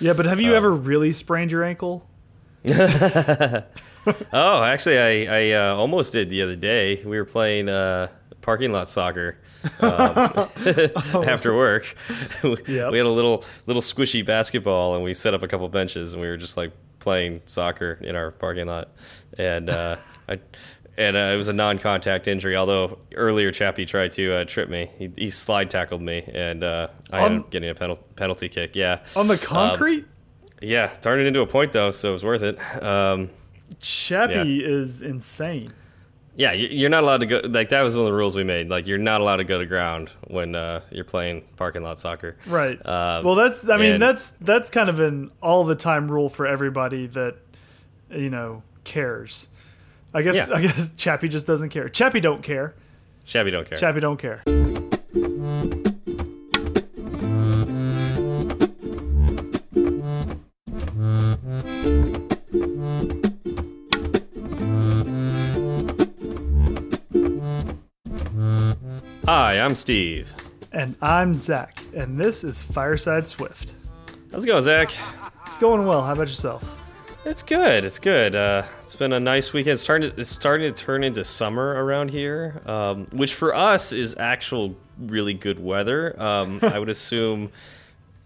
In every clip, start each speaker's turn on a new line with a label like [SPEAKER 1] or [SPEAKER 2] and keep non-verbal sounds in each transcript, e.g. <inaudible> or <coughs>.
[SPEAKER 1] Yeah, but have you ever really sprained your ankle? <laughs>
[SPEAKER 2] Oh, actually, I I uh, almost did the other day. We were playing uh, parking lot soccer um, <laughs> <laughs> after work. we had a little little squishy basketball, and we set up a couple benches, and we were just like playing soccer in our parking lot. And uh, I and uh, it was a non-contact injury. Although earlier, Chappie tried to uh, trip me. He, he slide tackled me, and uh, I
[SPEAKER 1] On-
[SPEAKER 2] ended up getting a penal penalty kick. Yeah,
[SPEAKER 1] On the concrete?
[SPEAKER 2] yeah, turned it into a point though, so it was worth it. Um,
[SPEAKER 1] Chappie is insane.
[SPEAKER 2] Yeah, you- you're not allowed to go. Like that was one of the rules we made. Like you're not allowed to go to ground when uh, you're playing parking lot soccer.
[SPEAKER 1] Right.
[SPEAKER 2] Um,
[SPEAKER 1] well, that's I mean that's that's kind of an all the time rule for everybody that you know cares. I guess
[SPEAKER 2] Yeah.
[SPEAKER 1] I guess <laughs> Chappie just doesn't care. Chappie don't care.
[SPEAKER 2] Chappie don't care.
[SPEAKER 1] Chappie don't care.
[SPEAKER 2] Hi, I'm Steve.
[SPEAKER 1] And I'm Zach, and this is Fireside Swift.
[SPEAKER 2] How's it going, Zach?
[SPEAKER 1] It's going well. How about yourself?
[SPEAKER 2] It's good. It's good. Uh, it's been a nice weekend. It's starting. To, it's starting to turn into summer around here, um, which for us is actual really good weather. Um, <laughs> I would assume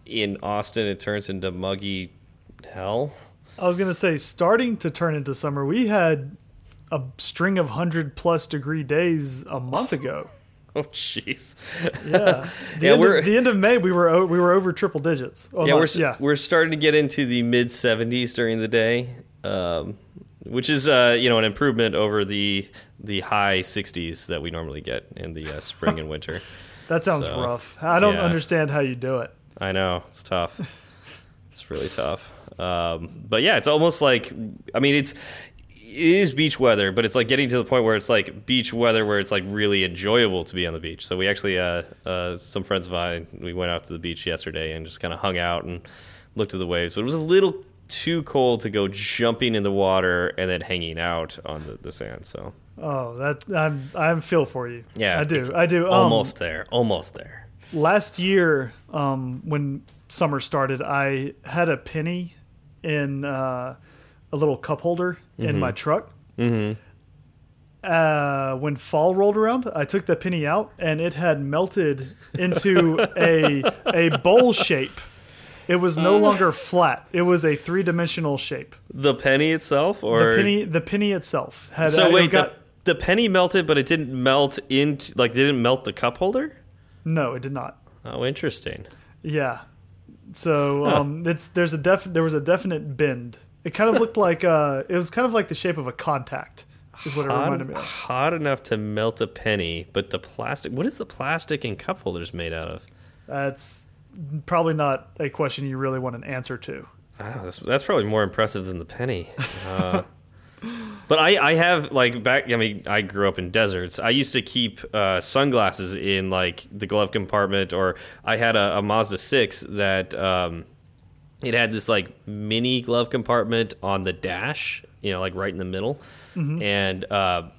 [SPEAKER 2] in Austin it turns into muggy hell.
[SPEAKER 1] I was gonna say, starting to turn into summer. We had a string of hundred plus degree days a month ago. <laughs> <laughs>
[SPEAKER 2] Oh, jeez.
[SPEAKER 1] Yeah, the, <laughs>
[SPEAKER 2] Yeah,
[SPEAKER 1] end
[SPEAKER 2] we're-
[SPEAKER 1] of, the end of May, we were we were over triple digits. Oh,
[SPEAKER 2] yeah,
[SPEAKER 1] not-
[SPEAKER 2] we're
[SPEAKER 1] yeah.
[SPEAKER 2] we're starting to get into the mid 70s during the day, um, which is uh, you know an improvement over the the high 60s that we normally get in the uh, spring and winter. <laughs>
[SPEAKER 1] That sounds
[SPEAKER 2] So,
[SPEAKER 1] rough. I don't
[SPEAKER 2] yeah.
[SPEAKER 1] understand how you do it.
[SPEAKER 2] I know it's tough. it's really tough. Um, but yeah, it's almost like I mean it's it is beach weather, but it's like getting to the point where it's like beach weather where it's like really enjoyable to be on the beach. So we actually uh, uh, some friends of mine we went out to the beach yesterday and just kind of hung out and looked at the waves. But it was a little too cold to go jumping in the water and then hanging out on the, the sand. So
[SPEAKER 1] Oh, that I'm I'm feel for you.
[SPEAKER 2] yeah,
[SPEAKER 1] I do. I do. Um,
[SPEAKER 2] almost there, almost there.
[SPEAKER 1] last year, um, when summer started, I had a penny in uh, a little cup holder in my truck.
[SPEAKER 2] Mm-hmm.
[SPEAKER 1] Uh, when fall rolled around, I took the penny out, and it had melted into a <laughs> a bowl shape. It was no <laughs> longer flat; it was a three dimensional shape.
[SPEAKER 2] The penny itself, or
[SPEAKER 1] The penny, the penny itself had.
[SPEAKER 2] So
[SPEAKER 1] uh,
[SPEAKER 2] wait,
[SPEAKER 1] got,
[SPEAKER 2] the, the penny melted, but it didn't melt into like didn't melt the cup holder.
[SPEAKER 1] no, it did not.
[SPEAKER 2] Oh, interesting.
[SPEAKER 1] Yeah. So um, it's there's a def there was a definite bend. It kind of looked like uh, it was kind of like the shape of a contact. Is what it
[SPEAKER 2] Hot,
[SPEAKER 1] reminded me of.
[SPEAKER 2] hot enough to melt a penny, but the plastic. What is the plastic in cup holders made out of?
[SPEAKER 1] That's probably not a question you really want an answer to.
[SPEAKER 2] Ah, that's, that's probably more impressive than the penny. Uh, <laughs> but I, I have like back. I mean, I grew up in deserts. I used to keep uh, sunglasses in like the glove compartment, or I had a, a Mazda six that um, it had this like mini glove compartment on the dash. You know, like right in the middle, and. Uh,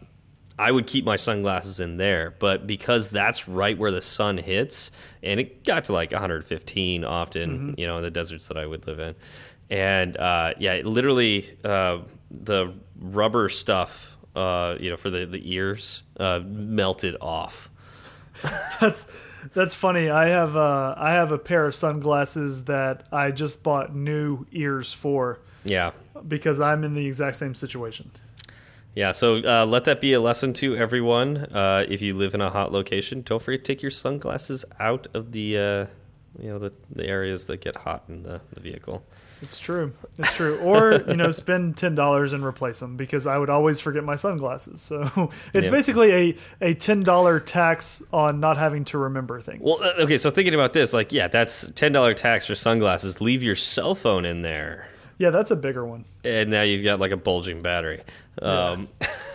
[SPEAKER 2] I would keep my sunglasses in there, but because that's right where the sun hits, and it got to like 115 often, you know, in the deserts that I would live in, and uh, yeah, literally uh, the rubber stuff, uh, you know, for the the ears uh, melted off. <laughs>
[SPEAKER 1] That's that's funny. I have uh, I have a pair of sunglasses that I just bought new ears for
[SPEAKER 2] Yeah,
[SPEAKER 1] because I'm in the exact same situation.
[SPEAKER 2] yeah. So uh, let that be a lesson to everyone. Uh, if you live in a hot location, don't forget to take your sunglasses out of the. You know the, the areas that get hot in the, the vehicle.
[SPEAKER 1] It's true. It's true. Or you know, spend <laughs> ten dollars and replace them because I would always forget my sunglasses. So <laughs> it's
[SPEAKER 2] Yeah.
[SPEAKER 1] basically a a ten dollar tax on not having to remember things.
[SPEAKER 2] Well, uh, okay, so thinking about this, like, yeah, that's ten dollar tax for sunglasses. Leave your cell phone in there,
[SPEAKER 1] yeah, that's a bigger one.
[SPEAKER 2] and now you've got like a bulging battery. Um,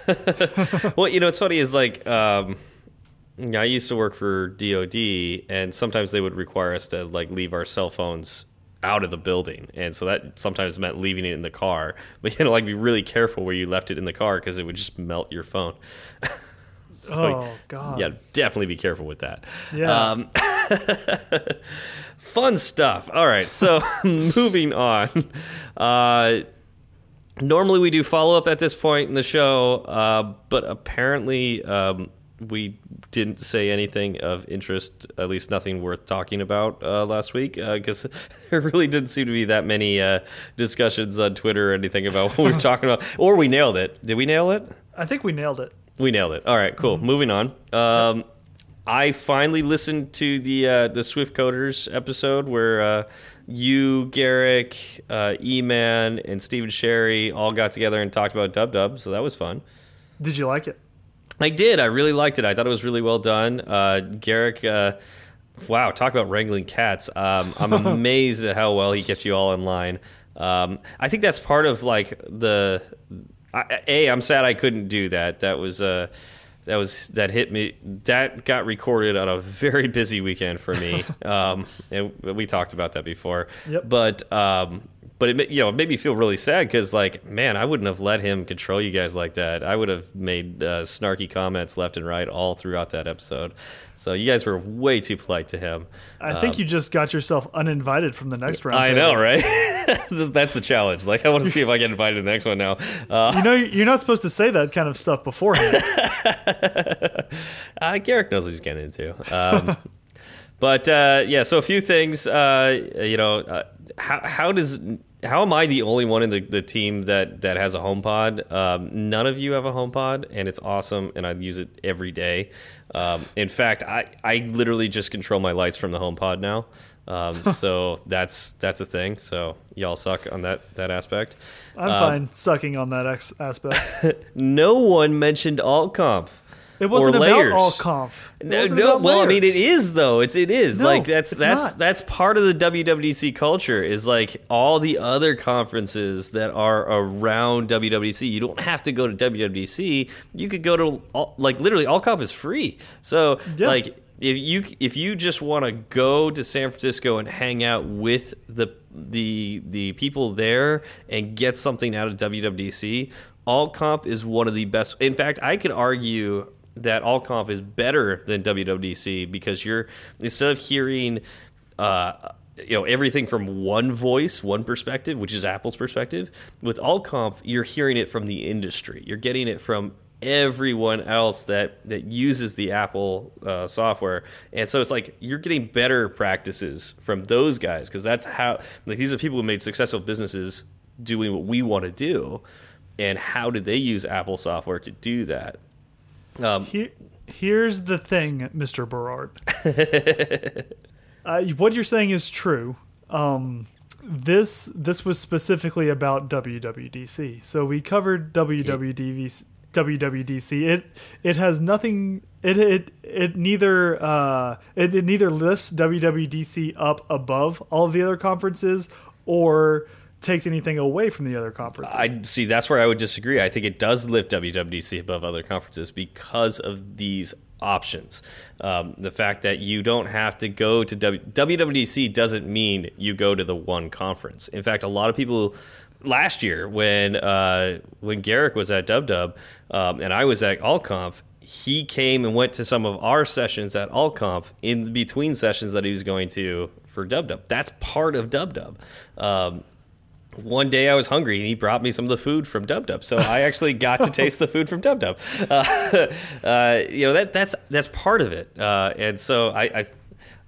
[SPEAKER 2] <laughs> well, you know, what's funny is like, um, I used to work for DoD, and sometimes they would require us to like leave our cell phones out of the building, and so that sometimes meant leaving it in the car. <laughs> But you know, like, be really careful where you left it in the car because it would just melt your phone. <laughs> So,
[SPEAKER 1] Oh God.
[SPEAKER 2] yeah, definitely be careful with that.
[SPEAKER 1] Yeah.
[SPEAKER 2] Um, <laughs> fun stuff. All right, so moving on. Uh, normally we do follow up at this point in the show, uh, but apparently um, we didn't say anything of interest, at least nothing worth talking about uh, last week, because <laughs> there really didn't seem to be that many uh, discussions on Twitter or anything about what we were talking about. Or we nailed it. Did we nail it?
[SPEAKER 1] I think we nailed it.
[SPEAKER 2] We nailed it. All right, cool. Moving on. Um, I finally listened to the uh, the Swift Coders episode where uh, you, Garrick, uh, E Man, and Stephen Sherry all got together and talked about Dub Dub. So that was fun.
[SPEAKER 1] Did you like it?
[SPEAKER 2] I did. I really liked it. I thought it was really well done. Uh, Garrick, uh, wow, talk about wrangling cats. Um, I'm <laughs> amazed at how well he kept you all in line. Um, I think that's part of like the. I, a, I'm sad I couldn't do that. That was uh, that was that hit me. That got recorded on a very busy weekend for me. <laughs> um, and we talked about that before.
[SPEAKER 1] Yep.
[SPEAKER 2] But um, but it you know it made me feel really sad because like man, I wouldn't have let him control you guys like that. I would have made uh, snarky comments left and right all throughout that episode. So you guys were way too polite to him.
[SPEAKER 1] I think you just got yourself uninvited from the next round.
[SPEAKER 2] Um, I know, right? <laughs> That's the challenge. Like, I want to see if I get invited to the next one now. Uh,
[SPEAKER 1] You know, you're not supposed to say that kind of stuff beforehand. <laughs>
[SPEAKER 2] uh, Garrick knows what he's getting into. Um, <laughs> but uh, yeah, so a few things. Uh, you know, uh, how how does how am I the only one in the, the team that that has a HomePod? Um, none of you have a HomePod, and it's awesome, and I use it every day. Um, in fact, I I literally just control my lights from the HomePod now. Um, so that's that's a thing. So y'all suck on that that aspect.
[SPEAKER 1] I'm
[SPEAKER 2] Um,
[SPEAKER 1] fine sucking on that ex- aspect. <laughs>
[SPEAKER 2] No one mentioned AltConf.
[SPEAKER 1] It wasn't
[SPEAKER 2] or
[SPEAKER 1] about
[SPEAKER 2] layers.
[SPEAKER 1] AltConf.
[SPEAKER 2] No, no.
[SPEAKER 1] about
[SPEAKER 2] Well, I mean, it is though. It's it is
[SPEAKER 1] No,
[SPEAKER 2] like that's that's
[SPEAKER 1] not.
[SPEAKER 2] that's part of the WWDC culture. Is like all the other conferences that are around WWDC. You don't have to go to WWDC. You could go to all, like literally AltConf is free. So
[SPEAKER 1] Yeah.
[SPEAKER 2] like if you if you just want to go to San Francisco and hang out with the the the people there and get something out of WWDC, AltConf is one of the best. In fact, I could argue that AltConf is better than WWDC because you're instead of hearing. Uh, you know everything from one voice, one perspective, which is Apple's perspective. With AltConf, you're hearing it from the industry. You're getting it from everyone else that that uses the Apple uh, software, and so it's like you're getting better practices from those guys because that's how like these are people who made successful businesses doing what we want to do, and how did they use Apple software to do that? Um,
[SPEAKER 1] Here, here's the thing, Mr. Berard. <laughs> uh, what you're saying is true. Um, this this was specifically about WWDC, so we covered WWDC. WWDC. It it has nothing. It it it neither uh it, it neither lifts WWDC up above all the other conferences or takes anything away from the other conferences.
[SPEAKER 2] I see. That's where I would disagree. I think it does lift WWDC above other conferences because of these options. Um, the fact that you don't have to go to w WWDC doesn't mean you go to the one conference. In fact, a lot of people last year when uh, when Garrick was at DubDub um, and I was at AltConf, he came and went to some of our sessions at AltConf in between sessions that he was going to for DubDub. That's part of DubDub. Um, one day I was hungry and he brought me some of the food from Dub Dub, so I actually got to <laughs> taste the food from Dub Dub. Uh, <laughs> uh, you know that that's that's part of it, uh, and so I, I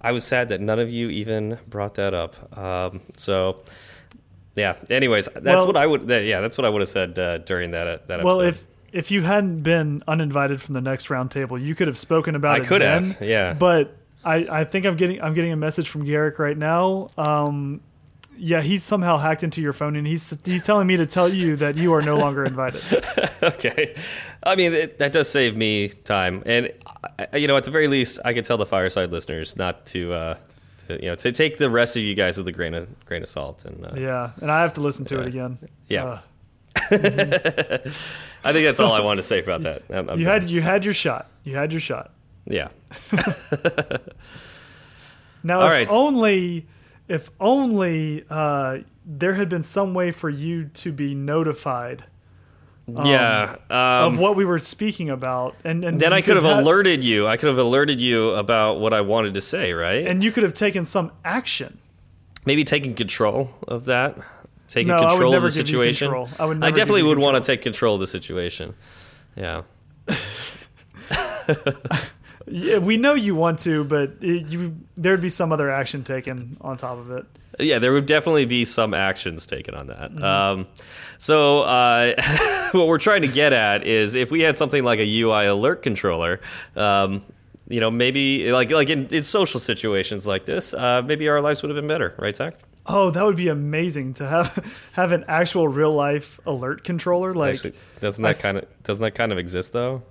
[SPEAKER 2] I was sad that none of you even brought that up. Um, so yeah. Anyways, that's
[SPEAKER 1] Well-
[SPEAKER 2] what I would. That, yeah, that's what I would have said uh, during that uh, that episode.
[SPEAKER 1] well, if if you hadn't been uninvited from the next roundtable, you could have spoken about
[SPEAKER 2] I
[SPEAKER 1] it.
[SPEAKER 2] could
[SPEAKER 1] then,
[SPEAKER 2] have, yeah.
[SPEAKER 1] But I, I think I'm getting I'm getting a message from Garrick right now. Um, yeah, he's somehow hacked into your phone and he's he's telling me to tell you that you are no longer invited. <laughs>
[SPEAKER 2] okay. I mean, it, that does save me time, and I, you know, at the very least, I could tell the fireside listeners not to, uh, to you know, to take the rest of you guys with a grain of grain of salt. And uh,
[SPEAKER 1] yeah, and I have to listen to it again.
[SPEAKER 2] Yeah.
[SPEAKER 1] Uh, <laughs>
[SPEAKER 2] I think that's all I wanted to say about that. I'm, I'm
[SPEAKER 1] you
[SPEAKER 2] done.
[SPEAKER 1] had you had your shot. You had your shot.
[SPEAKER 2] yeah. <laughs>
[SPEAKER 1] Now,
[SPEAKER 2] All
[SPEAKER 1] if
[SPEAKER 2] right.
[SPEAKER 1] only, if only uh, there had been some way for you to be notified
[SPEAKER 2] yeah. Um,
[SPEAKER 1] of what we were speaking about, and and
[SPEAKER 2] then I could have
[SPEAKER 1] had-
[SPEAKER 2] alerted you. I could have alerted you about what I wanted to say, right?
[SPEAKER 1] and you could have taken some action.
[SPEAKER 2] Maybe taking control of that. Taking
[SPEAKER 1] No, I
[SPEAKER 2] control of the situation.
[SPEAKER 1] control. I would give
[SPEAKER 2] definitely would want to take control of the situation. Yeah. <laughs> <laughs>
[SPEAKER 1] Yeah, we know you want to, but it, you there'd be some other action taken on top of it.
[SPEAKER 2] Yeah, there would definitely be some actions taken on that.
[SPEAKER 1] Mm-hmm.
[SPEAKER 2] Um, so, uh, <laughs> what we're trying to get at is if we had something like a UI alert controller, um, you know, maybe like like in, in social situations like this, uh, maybe our lives would have been better, right, Zach?
[SPEAKER 1] Oh, that would be amazing to have <laughs> have an actual real life alert controller. Like,
[SPEAKER 2] Actually, doesn't that kind of doesn't that kind of exist though?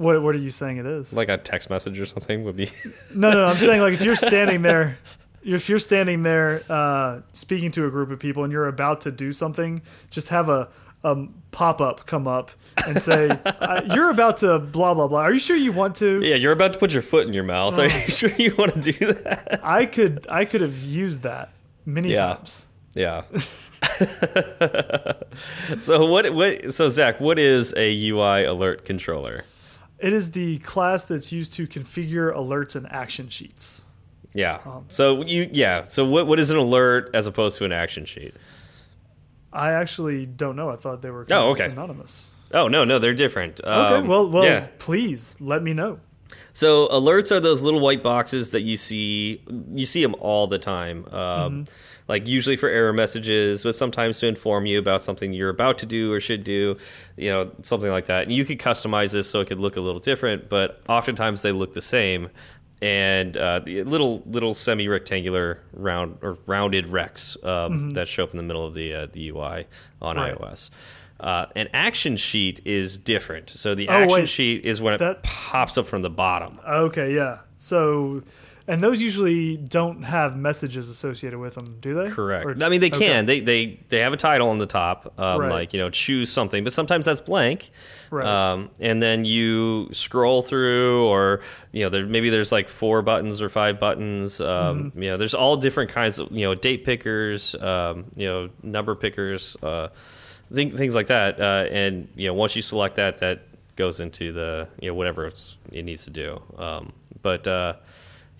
[SPEAKER 1] What what are you saying? It is
[SPEAKER 2] Like a text message or something would be. <laughs>
[SPEAKER 1] no, no. I'm saying like if you're standing there, if you're standing there uh, speaking to a group of people and you're about to do something, just have a um, pop up come up and say uh, you're about to blah blah blah. Are you sure you want to?
[SPEAKER 2] yeah, you're about to put your foot in your mouth. Are
[SPEAKER 1] Oh.
[SPEAKER 2] you sure you want to do that?
[SPEAKER 1] I could I could have used that many
[SPEAKER 2] Yeah.
[SPEAKER 1] times.
[SPEAKER 2] Yeah. <laughs> so what? What? So Zach, what is a UI alert controller?
[SPEAKER 1] It is the class that's used to configure alerts and action sheets.
[SPEAKER 2] Yeah.
[SPEAKER 1] Um,
[SPEAKER 2] so you yeah. So what what is an alert as opposed to an action sheet?
[SPEAKER 1] I actually don't know. I thought they were
[SPEAKER 2] Oh,
[SPEAKER 1] kind of
[SPEAKER 2] okay.
[SPEAKER 1] synonymous.
[SPEAKER 2] Oh no no they're different.
[SPEAKER 1] Okay,
[SPEAKER 2] Um,
[SPEAKER 1] well, well,
[SPEAKER 2] yeah.
[SPEAKER 1] please let me know.
[SPEAKER 2] So alerts are those little white boxes that you see you see them all the time. Um,
[SPEAKER 1] Mm-hmm.
[SPEAKER 2] Like usually for error messages, but sometimes to inform you about something you're about to do or should do, you know, something like that. And you could customize this so it could look a little different, but oftentimes they look the same. And uh, the little little semi rectangular round or rounded rects um, that show up in the middle of the uh, the UI on.
[SPEAKER 1] Right.
[SPEAKER 2] iOS. Uh, an action sheet is different. So the
[SPEAKER 1] Oh,
[SPEAKER 2] action
[SPEAKER 1] wait.
[SPEAKER 2] sheet is when it
[SPEAKER 1] That-
[SPEAKER 2] pops up from the bottom.
[SPEAKER 1] Okay, yeah. So, and those usually don't have messages associated with them, do they?
[SPEAKER 2] Correct.
[SPEAKER 1] Or-
[SPEAKER 2] I mean, they
[SPEAKER 1] okay.
[SPEAKER 2] can. They they they have a title on the top, um,
[SPEAKER 1] Right.
[SPEAKER 2] like you know, choose something. But sometimes that's blank.
[SPEAKER 1] Right.
[SPEAKER 2] Um, and then you scroll through, or you know, there maybe there's like four buttons or five buttons. Um,
[SPEAKER 1] Mm-hmm.
[SPEAKER 2] You know, there's all different kinds of you know date pickers, um, you know, number pickers, uh, thing, things like that. Uh, and you know, once you select that, that goes into the you know whatever it's, it needs to do. Um, but uh,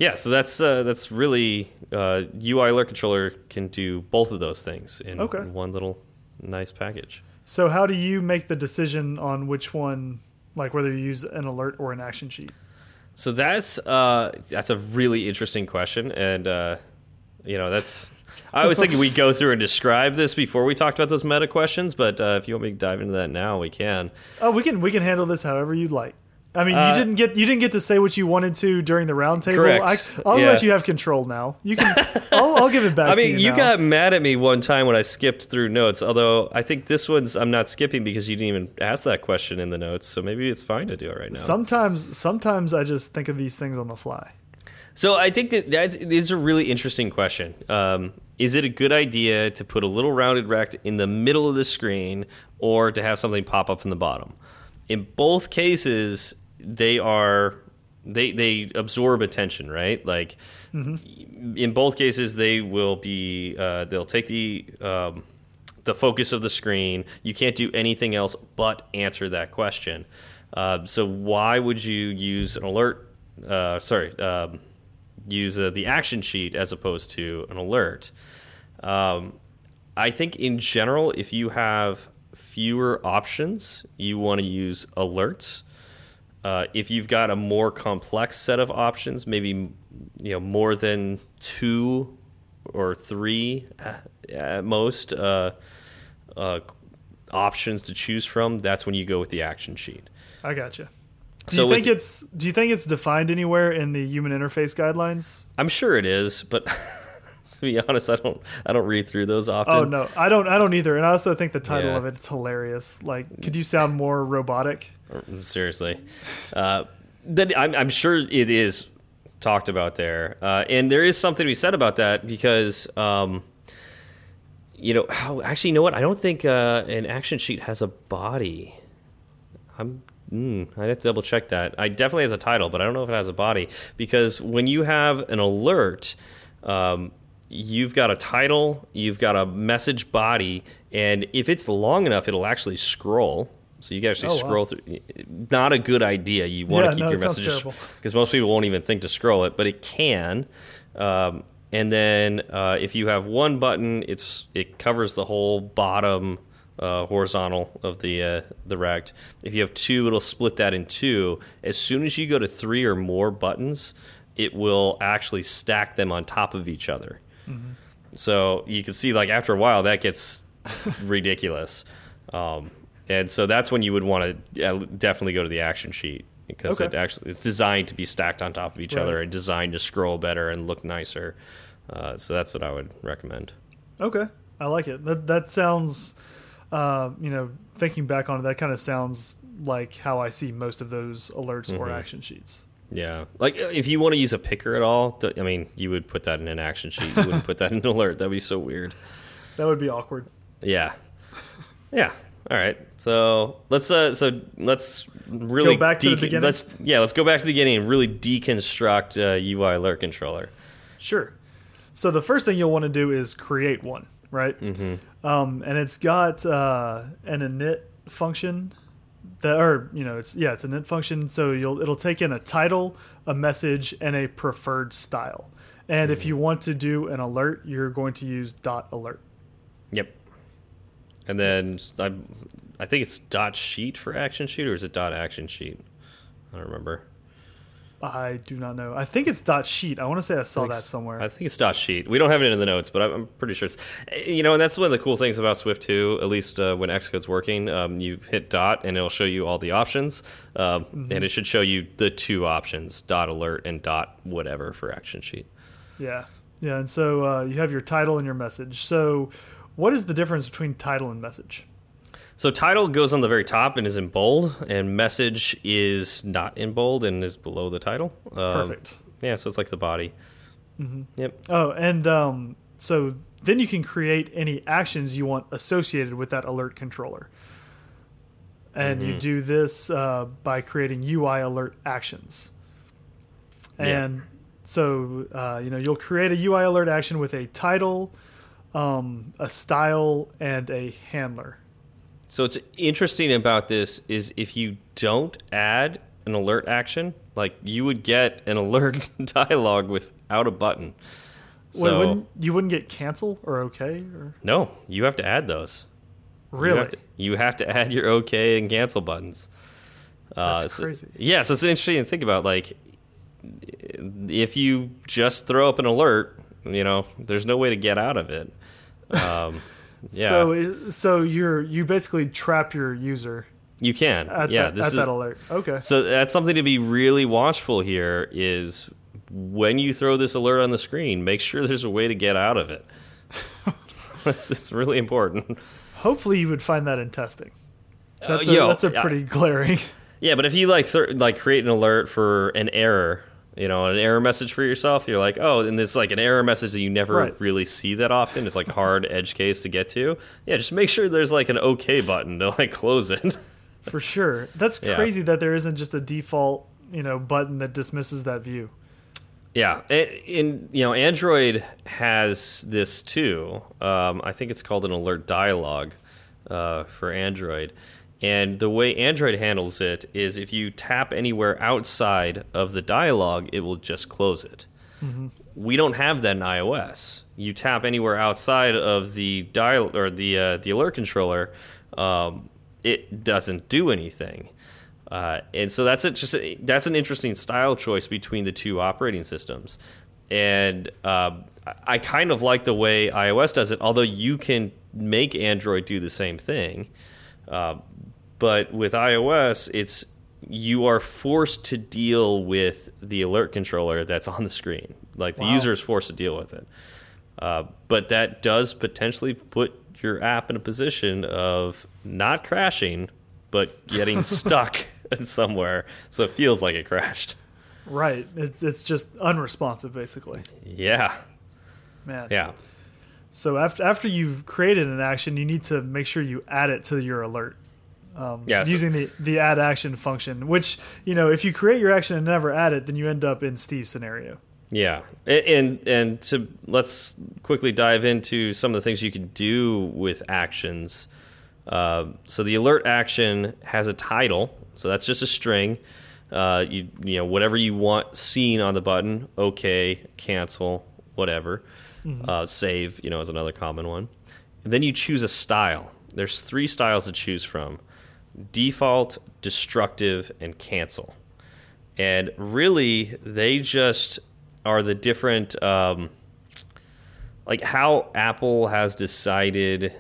[SPEAKER 2] yeah, so that's uh, that's really uh, UI alert controller can do both of those things in
[SPEAKER 1] Okay.
[SPEAKER 2] one little nice package.
[SPEAKER 1] So, how do you make the decision on which one, like whether you use an alert or an action sheet?
[SPEAKER 2] So that's uh, that's a really interesting question, and uh, you know that's. I was thinking we'd go through and describe this before we talked about those meta questions, but uh, if you want me to dive into that now, we can.
[SPEAKER 1] Oh, we can we can handle this however you'd like. I mean,
[SPEAKER 2] Uh,
[SPEAKER 1] you didn't get you didn't get to say what you wanted to during the roundtable. I'll
[SPEAKER 2] Yeah.
[SPEAKER 1] let you have control now. You can. I'll, I'll give it back. <laughs>
[SPEAKER 2] I mean,
[SPEAKER 1] you,
[SPEAKER 2] you got mad at me one time when I skipped through notes. Although I think this one's I'm not skipping because you didn't even ask that question in the notes. So maybe it's fine to do it right now.
[SPEAKER 1] Sometimes, sometimes I just think of these things on the fly.
[SPEAKER 2] So I think that that's it's a really interesting question. Um, is it a good idea to put a little rounded rect in the middle of the screen, or to have something pop up from the bottom? In both cases, they are they they absorb attention, right? Like in both cases, they will be uh, they'll take the um, the focus of the screen. You can't do anything else but answer that question. Uh, so why would you use an alert? Uh, sorry, um, use uh, the action sheet as opposed to an alert. Um, I think in general, if you have fewer options, you want to use alerts. Uh, if you've got a more complex set of options, maybe you know more than two or three at most uh, uh, options to choose from, that's when you go with the action sheet.
[SPEAKER 1] I gotcha. Do
[SPEAKER 2] So
[SPEAKER 1] you think
[SPEAKER 2] with-
[SPEAKER 1] it's Do you think it's defined anywhere in the human interface guidelines?
[SPEAKER 2] I'm sure it is, but <laughs> to be <laughs> honest, I don't I don't read through those often.
[SPEAKER 1] Oh no, I don't. I don't either. And I also think the title
[SPEAKER 2] Yeah.
[SPEAKER 1] of it's hilarious. Like, could you sound more robotic?
[SPEAKER 2] Seriously, uh, but I'm, I'm sure it is talked about there, uh, and there is something to be said about that because, um, you know, oh, actually, you know what? I don't think uh, an action sheet has a body. I'm. Mm, I have to double check that. I definitely has a title, but I don't know if it has a body because when you have an alert, um, you've got a title, you've got a message body, and if it's long enough, it'll actually scroll. So you can actually
[SPEAKER 1] Oh, wow.
[SPEAKER 2] scroll through. Not a good idea. You want
[SPEAKER 1] Yeah,
[SPEAKER 2] to keep
[SPEAKER 1] no,
[SPEAKER 2] your messages because most people won't even think to scroll it, but it can. Um, and then uh, if you have one button, it's it covers the whole bottom uh, horizontal of the uh, the rect. If you have two, it'll split that in two. As soon as you go to three or more buttons, it will actually stack them on top of each other. So you can see, like after a while, that gets <laughs> ridiculous. Um, and so that's when you would want to definitely go to the action sheet because
[SPEAKER 1] Okay.
[SPEAKER 2] it actually it's designed to be stacked on top of each
[SPEAKER 1] Right.
[SPEAKER 2] other and designed to scroll better and look nicer. Uh, so that's what I would recommend.
[SPEAKER 1] Okay, I like it. That that sounds, uh, you know, thinking back on it, that kind of sounds like how I see most of those alerts or
[SPEAKER 2] Mhm.
[SPEAKER 1] action sheets.
[SPEAKER 2] Yeah, like uh, if you want to use a picker at all, I mean, you would put that in an action sheet. You wouldn't put that in an alert. That'd be so weird.
[SPEAKER 1] That would be awkward.
[SPEAKER 2] Yeah, yeah. All right. So let's uh, so let's really
[SPEAKER 1] Go back to the beginning?
[SPEAKER 2] Let's yeah, let's go back to the beginning and really deconstruct uh, UI alert controller.
[SPEAKER 1] Sure. So the first thing you'll want to do is create one, right?
[SPEAKER 2] Mm-hmm.
[SPEAKER 1] Um, and it's got uh, an init function that, or you know, it's yeah, it's an init function. So you'll it'll take in a title, a message, and a preferred style. And if hmm. you want to do an alert, you're going to use dot alert.
[SPEAKER 2] Yep. And then I, I think it's dot sheet for action sheet, or is it dot action sheet? I don't remember.
[SPEAKER 1] I do not know. I think it's dot sheet. I want to say I saw that somewhere.
[SPEAKER 2] I think it's dot sheet. We don't have it in the notes, but I'm, I'm pretty sure it's. You know, and that's one of the cool things about Swift 2, at least uh, when Xcode's working. Um, you hit dot, and it'll show you all the options, um,
[SPEAKER 1] Mm-hmm.
[SPEAKER 2] and it should show you the two options: dot alert and dot whatever for action sheet.
[SPEAKER 1] Yeah. Yeah. And so uh, you have your title and your message. So what is the difference between title and message?
[SPEAKER 2] So title goes on the very top and is in bold, and message is not in bold and is below the title. Um,
[SPEAKER 1] Perfect.
[SPEAKER 2] Yeah, so it's like the body. Yep.
[SPEAKER 1] Oh, and um, so then you can create any actions you want associated with that alert controller. And you do this uh, by creating UI alert actions.
[SPEAKER 2] Yeah.
[SPEAKER 1] And so, uh, you know, you'll create a UI alert action with a title, um, a style, and a handler.
[SPEAKER 2] So what's interesting about this is if you don't add an alert action, like you would get an alert <laughs> dialog without a button.
[SPEAKER 1] Wait,
[SPEAKER 2] So
[SPEAKER 1] wouldn't, you wouldn't get cancel or okay? Or
[SPEAKER 2] no, you have to add those. You
[SPEAKER 1] really?
[SPEAKER 2] have to, you have to add your OK and cancel buttons. Uh,
[SPEAKER 1] That's
[SPEAKER 2] so-
[SPEAKER 1] crazy.
[SPEAKER 2] yeah, so it's interesting to think about. Like, if you just throw up an alert, you know, there's no way to get out of it. Um, <laughs> yeah,
[SPEAKER 1] So, so you're you basically trap your user
[SPEAKER 2] you can. yeah,
[SPEAKER 1] that,
[SPEAKER 2] this
[SPEAKER 1] at
[SPEAKER 2] is
[SPEAKER 1] that alert. Okay.
[SPEAKER 2] So that's something to be really watchful here is when you throw this alert on the screen, make sure there's a way to get out of it. <laughs> it's, it's really important.
[SPEAKER 1] Hopefully, you would find that in testing. That's a,
[SPEAKER 2] Uh, yo,
[SPEAKER 1] that's a
[SPEAKER 2] I-
[SPEAKER 1] pretty glaring.
[SPEAKER 2] Yeah, but if you like th like create an alert for an error, you know, an error message for yourself, you're like, oh, and it's like an error message that you never
[SPEAKER 1] Right.
[SPEAKER 2] really see that often. It's like a hard edge case to get to. Yeah, just make sure there's like an OK button to like close it. <laughs>
[SPEAKER 1] For sure. That's
[SPEAKER 2] Yeah.
[SPEAKER 1] crazy that there isn't just a default, you know, button that dismisses that view.
[SPEAKER 2] Yeah, and, you know, Android has this too. Um, I think it's called an alert dialog uh, for Android. And the way Android handles it is if you tap anywhere outside of the dialog, it will just close it. We don't have that in iOS. You tap anywhere outside of the dial or the uh, the alert controller, um, it doesn't do anything. Uh, and so that's a, just a, that's an interesting style choice between the two operating systems. And I- I kind of like the way iOS does it, although you can make Android do the same thing. Uh, but with iOS, it's you are forced to deal with the alert controller that's on the screen. Like the
[SPEAKER 1] Wow.
[SPEAKER 2] user is forced to deal with it. Uh, but that does potentially put your app in a position of not crashing, but getting <laughs> stuck somewhere, so it feels like it crashed.
[SPEAKER 1] Right. It's it's just unresponsive, basically.
[SPEAKER 2] Yeah,
[SPEAKER 1] Man.
[SPEAKER 2] yeah,
[SPEAKER 1] So after after you've created an action, you need to make sure you add it to your alert. Um,
[SPEAKER 2] Yeah, so-
[SPEAKER 1] using the the add action function, which you know, if you create your action and never add it, then you end up in Steve's scenario.
[SPEAKER 2] yeah. And and to let's quickly dive into some of the things you can do with actions. Uh, so the alert action has a title, so that's just a string. Uh, you you know whatever you want seen on the button. Okay, cancel, whatever. Uh, save, you know, is another common one. And then you choose a style. There's three styles to choose from: default, destructive, and cancel. And really, they just are the different, um, like how Apple has decided.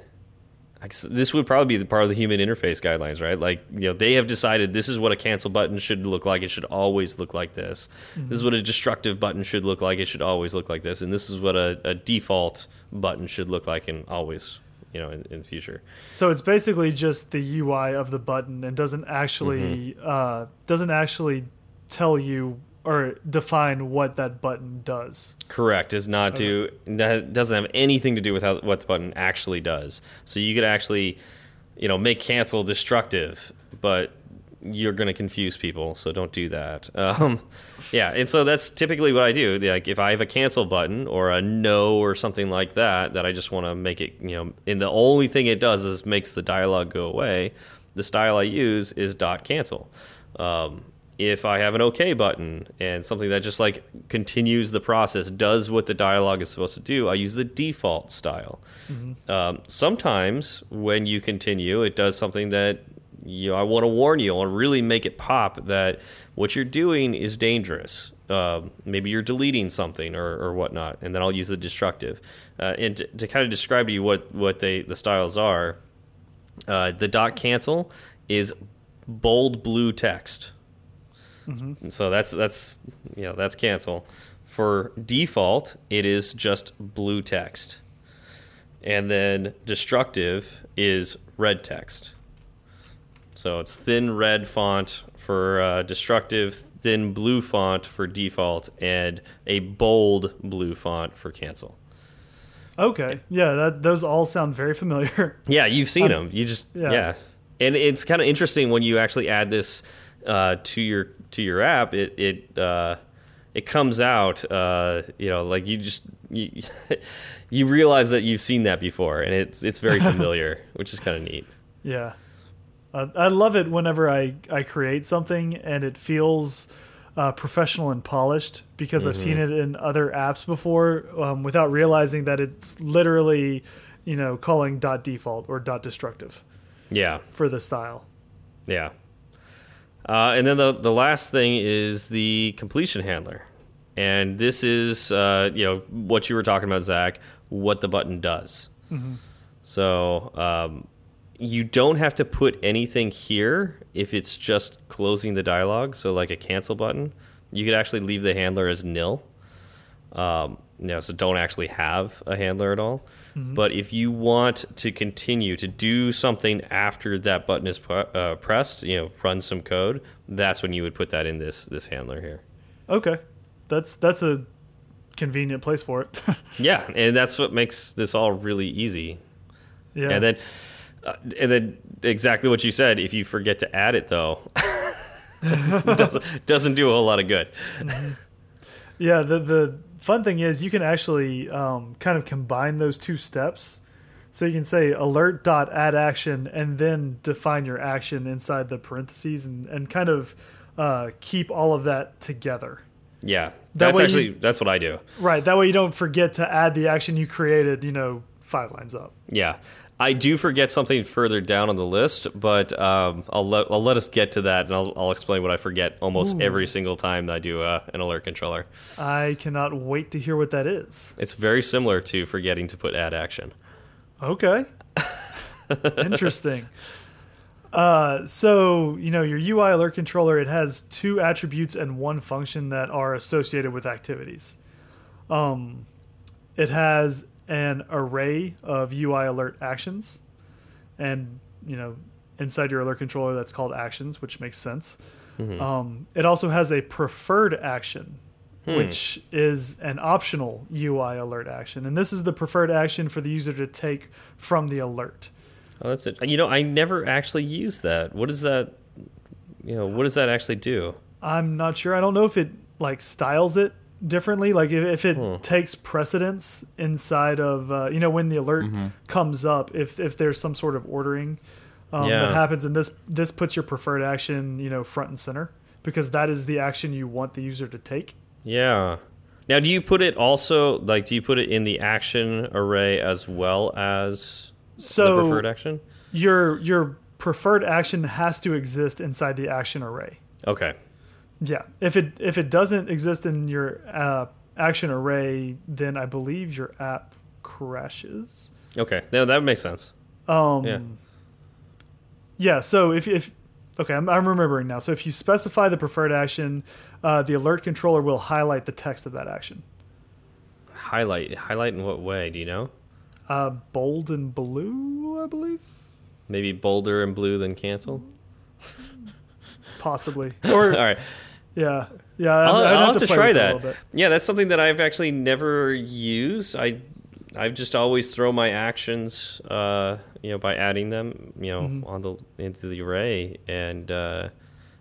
[SPEAKER 2] I guess This would probably be the part of the human interface guidelines, right? Like, you know, they have decided this is what a cancel button should look like. It should always look like this. This is what a destructive button should look like. It should always look like this. And this is what a, a default button should look like and always, you know, in, in the future.
[SPEAKER 1] So it's basically just the UI of the button and doesn't actually
[SPEAKER 2] Mm-hmm.
[SPEAKER 1] uh, doesn't actually tell you or define what that button does.
[SPEAKER 2] Correct. Is not to that doesn't have anything to do with how what the button actually does. So you could actually, you know, make cancel destructive, but you're going to confuse people. So don't do that. <laughs> Um, yeah, and so that's typically what I do. Like if I have a cancel button or a no or something like that, that I just want to make it, you know, and the only thing it does is makes the dialogue go away. The style I use is dot cancel. Um, if I have an OK button and something that just like continues the process, does what the dialogue is supposed to do, I use the default style. Um, sometimes when you continue, it does something that you know, I want to warn you, I want to really make it pop that what you're doing is dangerous. Um, maybe you're deleting something or, or whatnot, and then I'll use the destructive. Uh, and to, to kind of describe to you what, what they the styles are, uh, the dot cancel is bold blue text. And so that's that's you know that's cancel. For default, it is just blue text, and then destructive is red text. So it's thin red font for uh, destructive, thin blue font for default, and a bold blue font for cancel.
[SPEAKER 1] Okay, yeah, that those all sound very familiar. <laughs>
[SPEAKER 2] Yeah, you've seen them. You just
[SPEAKER 1] yeah.
[SPEAKER 2] yeah, and it's kind of interesting when you actually add this uh, to your to your app. It it uh, it comes out. Uh, you know, like you just you, <laughs> you realize that you've seen that before, and it's it's very <laughs> familiar, which is kind of neat.
[SPEAKER 1] Yeah, uh, I love it whenever I I create something and it feels uh, professional and polished because I've seen
[SPEAKER 2] Mm-hmm.
[SPEAKER 1] it in other apps before um, without realizing that it's literally you know calling dot default or dot destructive
[SPEAKER 2] Yeah,
[SPEAKER 1] for the style.
[SPEAKER 2] yeah. Uh, and then the the last thing is the completion handler, and this is uh, you know what you were talking about, Zach. What the button does. So um, you don't have to put anything here if it's just closing the dialogue. So like a cancel button, you could actually leave the handler as nil. Um, you know, so don't actually have a handler at all. But if you want to continue to do something after that button is uh, pressed, you know, run some code, that's when you would put that in this this handler here.
[SPEAKER 1] Okay, that's that's a convenient place for it. <laughs>
[SPEAKER 2] Yeah, and that's what makes this all really easy.
[SPEAKER 1] yeah,
[SPEAKER 2] And then, uh, and then exactly what you said. If you forget to add it, though, it <laughs> doesn't doesn't do a whole lot of good.
[SPEAKER 1] Yeah, the the fun thing is you can actually um, kind of combine those two steps. So you can say alert dot add action and then define your action inside the parentheses and, and kind of uh, keep all of that together.
[SPEAKER 2] Yeah,
[SPEAKER 1] That
[SPEAKER 2] that's actually
[SPEAKER 1] you-
[SPEAKER 2] that's what I do.
[SPEAKER 1] Right. That way you don't forget to add the action you created, you know, five lines up.
[SPEAKER 2] Yeah, I do forget something further down on the list, but um, I'll let I'll let us get to that, and I'll I'll explain what I forget almost every single time I do uh, an alert controller.
[SPEAKER 1] I cannot wait to hear what that is.
[SPEAKER 2] It's very similar to forgetting to put add action.
[SPEAKER 1] Okay. <laughs> Interesting. Uh, so you know your UI alert controller it has two attributes and one function that are associated with activities. Um, it has an array of UI alert actions, and you know inside your alert controller that's called actions, which makes sense. Um, it also has a preferred action, which is an optional UI alert action, and this is the preferred action for the user to take from the alert.
[SPEAKER 2] Oh, that's it. You know, I never actually use that. What does that? You know, what does that actually do?
[SPEAKER 1] I'm not sure. I don't know if it like styles it differently. Like if, if it takes precedence inside of uh, you know when the alert
[SPEAKER 2] Mm-hmm.
[SPEAKER 1] comes up, if if there's some sort of ordering um,
[SPEAKER 2] Yeah.
[SPEAKER 1] that happens, and this this puts your preferred action you know front and center because that is the action you want the user to take.
[SPEAKER 2] Yeah. Now, do you put it also like? Do you put it in the action array as well as
[SPEAKER 1] So
[SPEAKER 2] the preferred action?
[SPEAKER 1] your your preferred action has to exist inside the action array.
[SPEAKER 2] Okay.
[SPEAKER 1] Yeah. If it if it doesn't exist in your uh, action array, then I believe your app crashes.
[SPEAKER 2] Okay. No, that makes sense.
[SPEAKER 1] Um,
[SPEAKER 2] Yeah.
[SPEAKER 1] yeah. So if if okay, I'm, I'm remembering now. So if you specify the preferred action, uh, the alert controller will highlight the text of that action.
[SPEAKER 2] Highlight. Highlight in what way? Do you know?
[SPEAKER 1] Uh, bold and blue, I believe,
[SPEAKER 2] Maybe bolder and blue than cancel.
[SPEAKER 1] possibly. <laughs> Or
[SPEAKER 2] right.
[SPEAKER 1] Yeah, yeah.
[SPEAKER 2] I'll,
[SPEAKER 1] I'd
[SPEAKER 2] I'll have to
[SPEAKER 1] play
[SPEAKER 2] try
[SPEAKER 1] with it a
[SPEAKER 2] that. Yeah, that's something that I've actually never used. I I've just always throw my actions, uh, you know, by adding them, you know,
[SPEAKER 1] Mm-hmm.
[SPEAKER 2] on the into the array, and uh,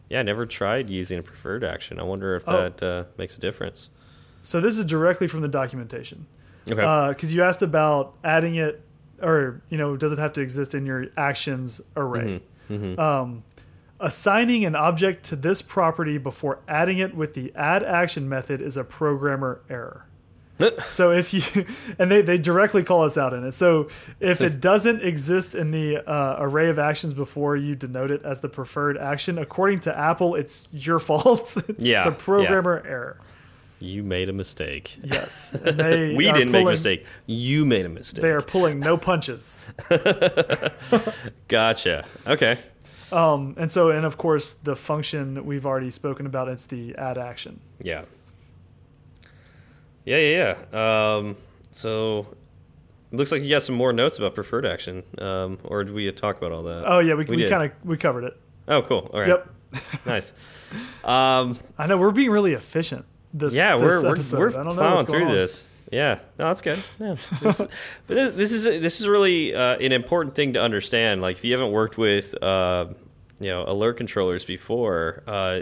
[SPEAKER 2] yeah, I never tried using a preferred action. I wonder if
[SPEAKER 1] Oh.
[SPEAKER 2] that uh, makes a difference.
[SPEAKER 1] So this is directly from the documentation.
[SPEAKER 2] Okay.
[SPEAKER 1] because you asked about adding it, or you know, does it have to exist in your actions array?
[SPEAKER 2] Mm-hmm.
[SPEAKER 1] Um, assigning an object to this property before adding it with the add action method is a programmer error. <laughs> so if you <laughs> and they, they directly call us out in it. So if it doesn't exist in the uh, array of actions before you denote it as the preferred action, according to Apple, it's your <laughs> fault. it's,
[SPEAKER 2] Yeah,
[SPEAKER 1] it's a
[SPEAKER 2] yeah.
[SPEAKER 1] programmer error.
[SPEAKER 2] you made a mistake.
[SPEAKER 1] Yes,
[SPEAKER 2] we didn't make a mistake. You made a mistake.
[SPEAKER 1] They are pulling no punches.
[SPEAKER 2] Gotcha. Okay.
[SPEAKER 1] Um, and so, and of course, the function we've already spoken about. It's the add action.
[SPEAKER 2] Yeah. Yeah, yeah, yeah. Um, so it looks like you got some more notes about preferred action. Um, or did we talk about all that?
[SPEAKER 1] Oh yeah, we,
[SPEAKER 2] We
[SPEAKER 1] we, kind of we covered it.
[SPEAKER 2] Oh, cool. All right.
[SPEAKER 1] Yep. <laughs>
[SPEAKER 2] nice. Um,
[SPEAKER 1] I know we're being really efficient. This
[SPEAKER 2] yeah,
[SPEAKER 1] this
[SPEAKER 2] we're we're, we're
[SPEAKER 1] know
[SPEAKER 2] plowing through
[SPEAKER 1] on.
[SPEAKER 2] this. Yeah, no, that's good. <laughs> Yeah, <laughs> this, but this, this is this is really uh, an important thing to understand. Like, if you haven't worked with uh, you know alert controllers before, uh,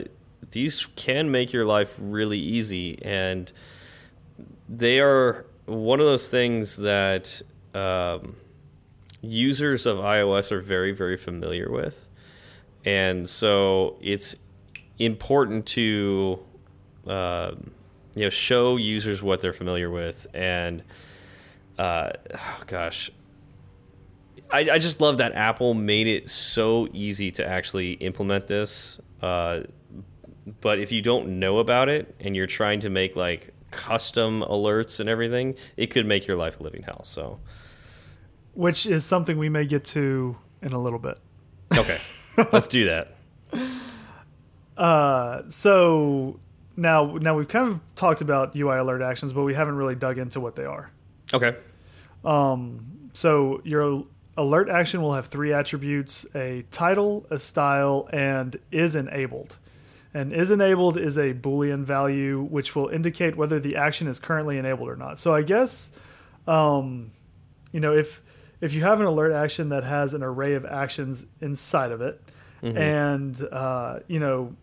[SPEAKER 2] these can make your life really easy, and they are one of those things that um, users of iOS are very very familiar with, and so it's important to um, you know show users what they're familiar with and uh, oh gosh. I, I just love that apple made it so easy to actually implement this uh, but if you don't know about it and you're trying to make like custom alerts and everything it could make your life a living hell so.
[SPEAKER 1] Which is something we may get to in a little bit.
[SPEAKER 2] okay. Let's do that. <laughs>
[SPEAKER 1] Uh, so now now we've kind of talked about UI alert actions, but we haven't really dug into what they are.
[SPEAKER 2] okay
[SPEAKER 1] Um, so your alert action will have three attributes: a title, a style, and is enabled. And is enabled is a boolean value which will indicate whether the action is currently enabled or not. So I guess, um, you know, if if you have an alert action that has an array of actions inside of it, and uh, you know,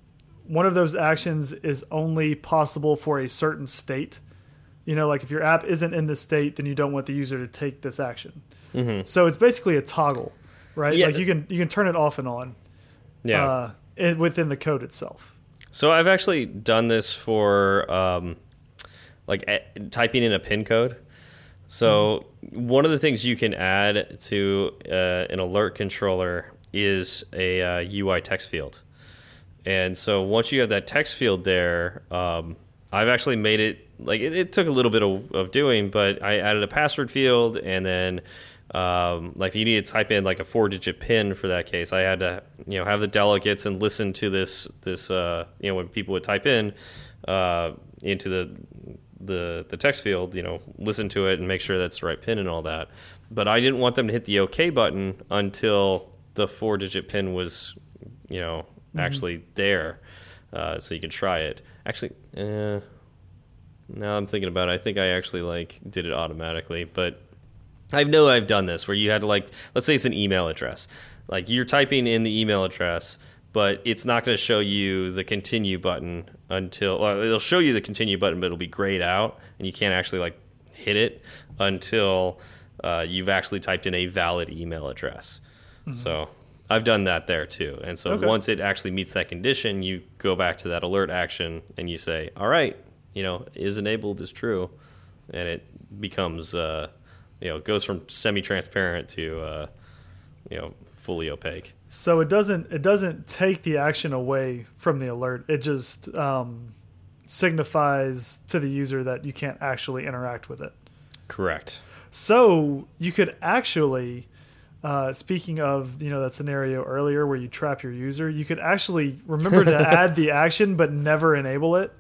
[SPEAKER 1] one of those actions is only possible for a certain state. You know, like if your app isn't in this state, then you don't want the user to take this action. So it's basically a toggle, right?
[SPEAKER 2] Yeah.
[SPEAKER 1] Like you can you can turn it off and on
[SPEAKER 2] yeah
[SPEAKER 1] uh, in, within the code itself.
[SPEAKER 2] So I've actually done this for um, like a typing in a pin code. So one of the things you can add to uh, an alert controller is a uh, UI text field. And so once you have that text field there, um, I've actually made it like it, it took a little bit of, of doing, but I added a password field and then um, like you need to type in like a four digit pin for that case, I had to you know have the delegates and listen to this this uh, you know when people would type in uh, into the the the text field, you know, listen to it and make sure that's the right pin and all that. But I didn't want them to hit the OK button until the four digit pin was you know actually there, uh, so you can try it. Actually, uh, now I'm thinking about it. I think I actually like did it automatically, but I know I've done this where you had to like, let's say it's an email address. Like you're typing in the email address, but it's not going to show you the continue button until well, it'll show you the continue button, but it'll be grayed out, and you can't actually like hit it until uh, you've actually typed in a valid email address. So I've done that there too. And so
[SPEAKER 1] Okay.
[SPEAKER 2] once it actually meets that condition, you go back to that alert action and you say, "All right, you know, is enabled is true," and it becomes, uh, you know, goes from semi-transparent to, uh, you know, fully opaque.
[SPEAKER 1] So it doesn't it doesn't take the action away from the alert. It just um, signifies to the user that you can't actually interact with it.
[SPEAKER 2] Correct.
[SPEAKER 1] So you could actually, uh, speaking of you know that scenario earlier where you trap your user, you could actually remember to add the <laughs> action but never enable it.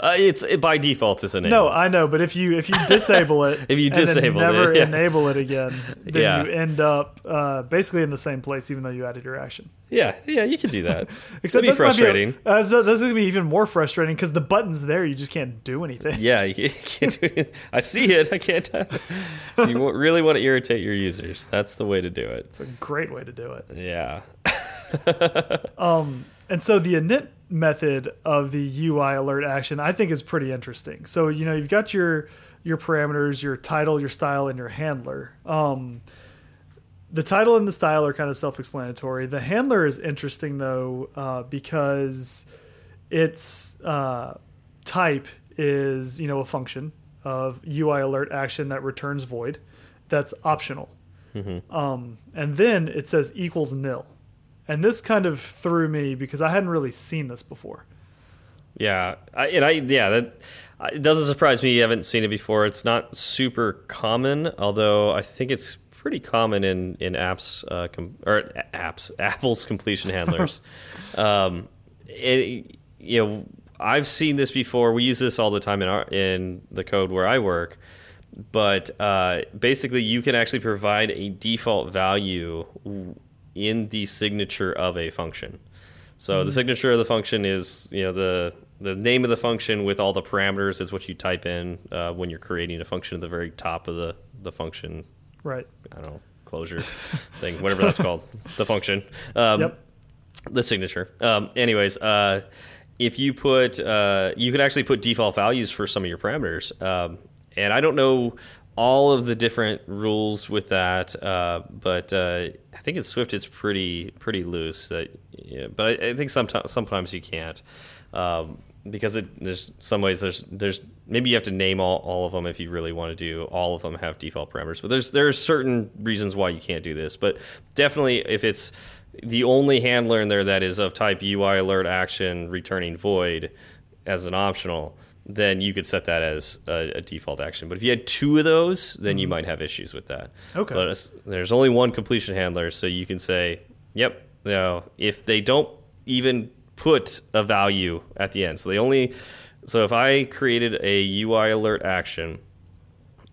[SPEAKER 2] Uh, it's it, by default it's enabled.
[SPEAKER 1] No, I know, but if you if you disable it, <laughs>
[SPEAKER 2] If you
[SPEAKER 1] and
[SPEAKER 2] disable it,
[SPEAKER 1] never
[SPEAKER 2] yeah.
[SPEAKER 1] enable it again, then
[SPEAKER 2] Yeah.
[SPEAKER 1] you end up uh, basically in the same place, even though you added your action.
[SPEAKER 2] yeah, yeah, you can do that. <laughs>
[SPEAKER 1] Except
[SPEAKER 2] It'd be frustrating.
[SPEAKER 1] uh, that's to be even more frustrating because the button's there, you just can't do anything.
[SPEAKER 2] Yeah, <laughs> you can't do it. I see it. I can't. you really want to irritate your users. That's the way to do it.
[SPEAKER 1] It's a great way to do it.
[SPEAKER 2] Yeah.
[SPEAKER 1] Um, and so the init method of the UI alert action, I think, is pretty interesting. So you know you've got your your parameters, your title, your style, and your handler. Um, the title and the style are kind of self-explanatory. The handler is interesting though uh, because its uh, type is you know a function of UI alert action that returns void. That's optional. Um, and then it says equals nil. And this kind of threw me because I hadn't really seen this before.
[SPEAKER 2] Yeah, I, and I yeah that uh, it doesn't surprise me you haven't seen it before. It's not super common, although I think it's pretty common in in apps uh, com or apps <laughs> Apple's completion handlers. <laughs> um, it, you know, I've seen this before. We use this all the time in our in the code where I work. But uh, basically, you can actually provide a default value in the signature of a function. So the signature of the function is you know the the name of the function with all the parameters is what you type in uh, when you're creating a function at the very top of the the function.
[SPEAKER 1] Right.
[SPEAKER 2] I don't know closure thing, whatever that's called, <laughs> the function. Um,
[SPEAKER 1] Yep.
[SPEAKER 2] the signature. Um, anyways, uh, if you put, uh, you can actually put default values for some of your parameters. Um, and I don't know all of the different rules with that, uh, but uh, I think in Swift it's pretty pretty loose. That, yeah, but I, I think sometimes sometimes you can't. Um, because it, there's some ways there's there's maybe you have to name all, all of them if you really want to do all of them have default parameters but there's there's certain reasons why you can't do this but definitely if it's the only handler in there that is of type UI alert action returning void as an optional then you could set that as a, a default action but if you had two of those then you mm-hmm. might have issues with that
[SPEAKER 1] Okay.
[SPEAKER 2] but there's only one completion handler so you can say yep you know, if they don't even put a value at the end. So they only so if I created a UI alert action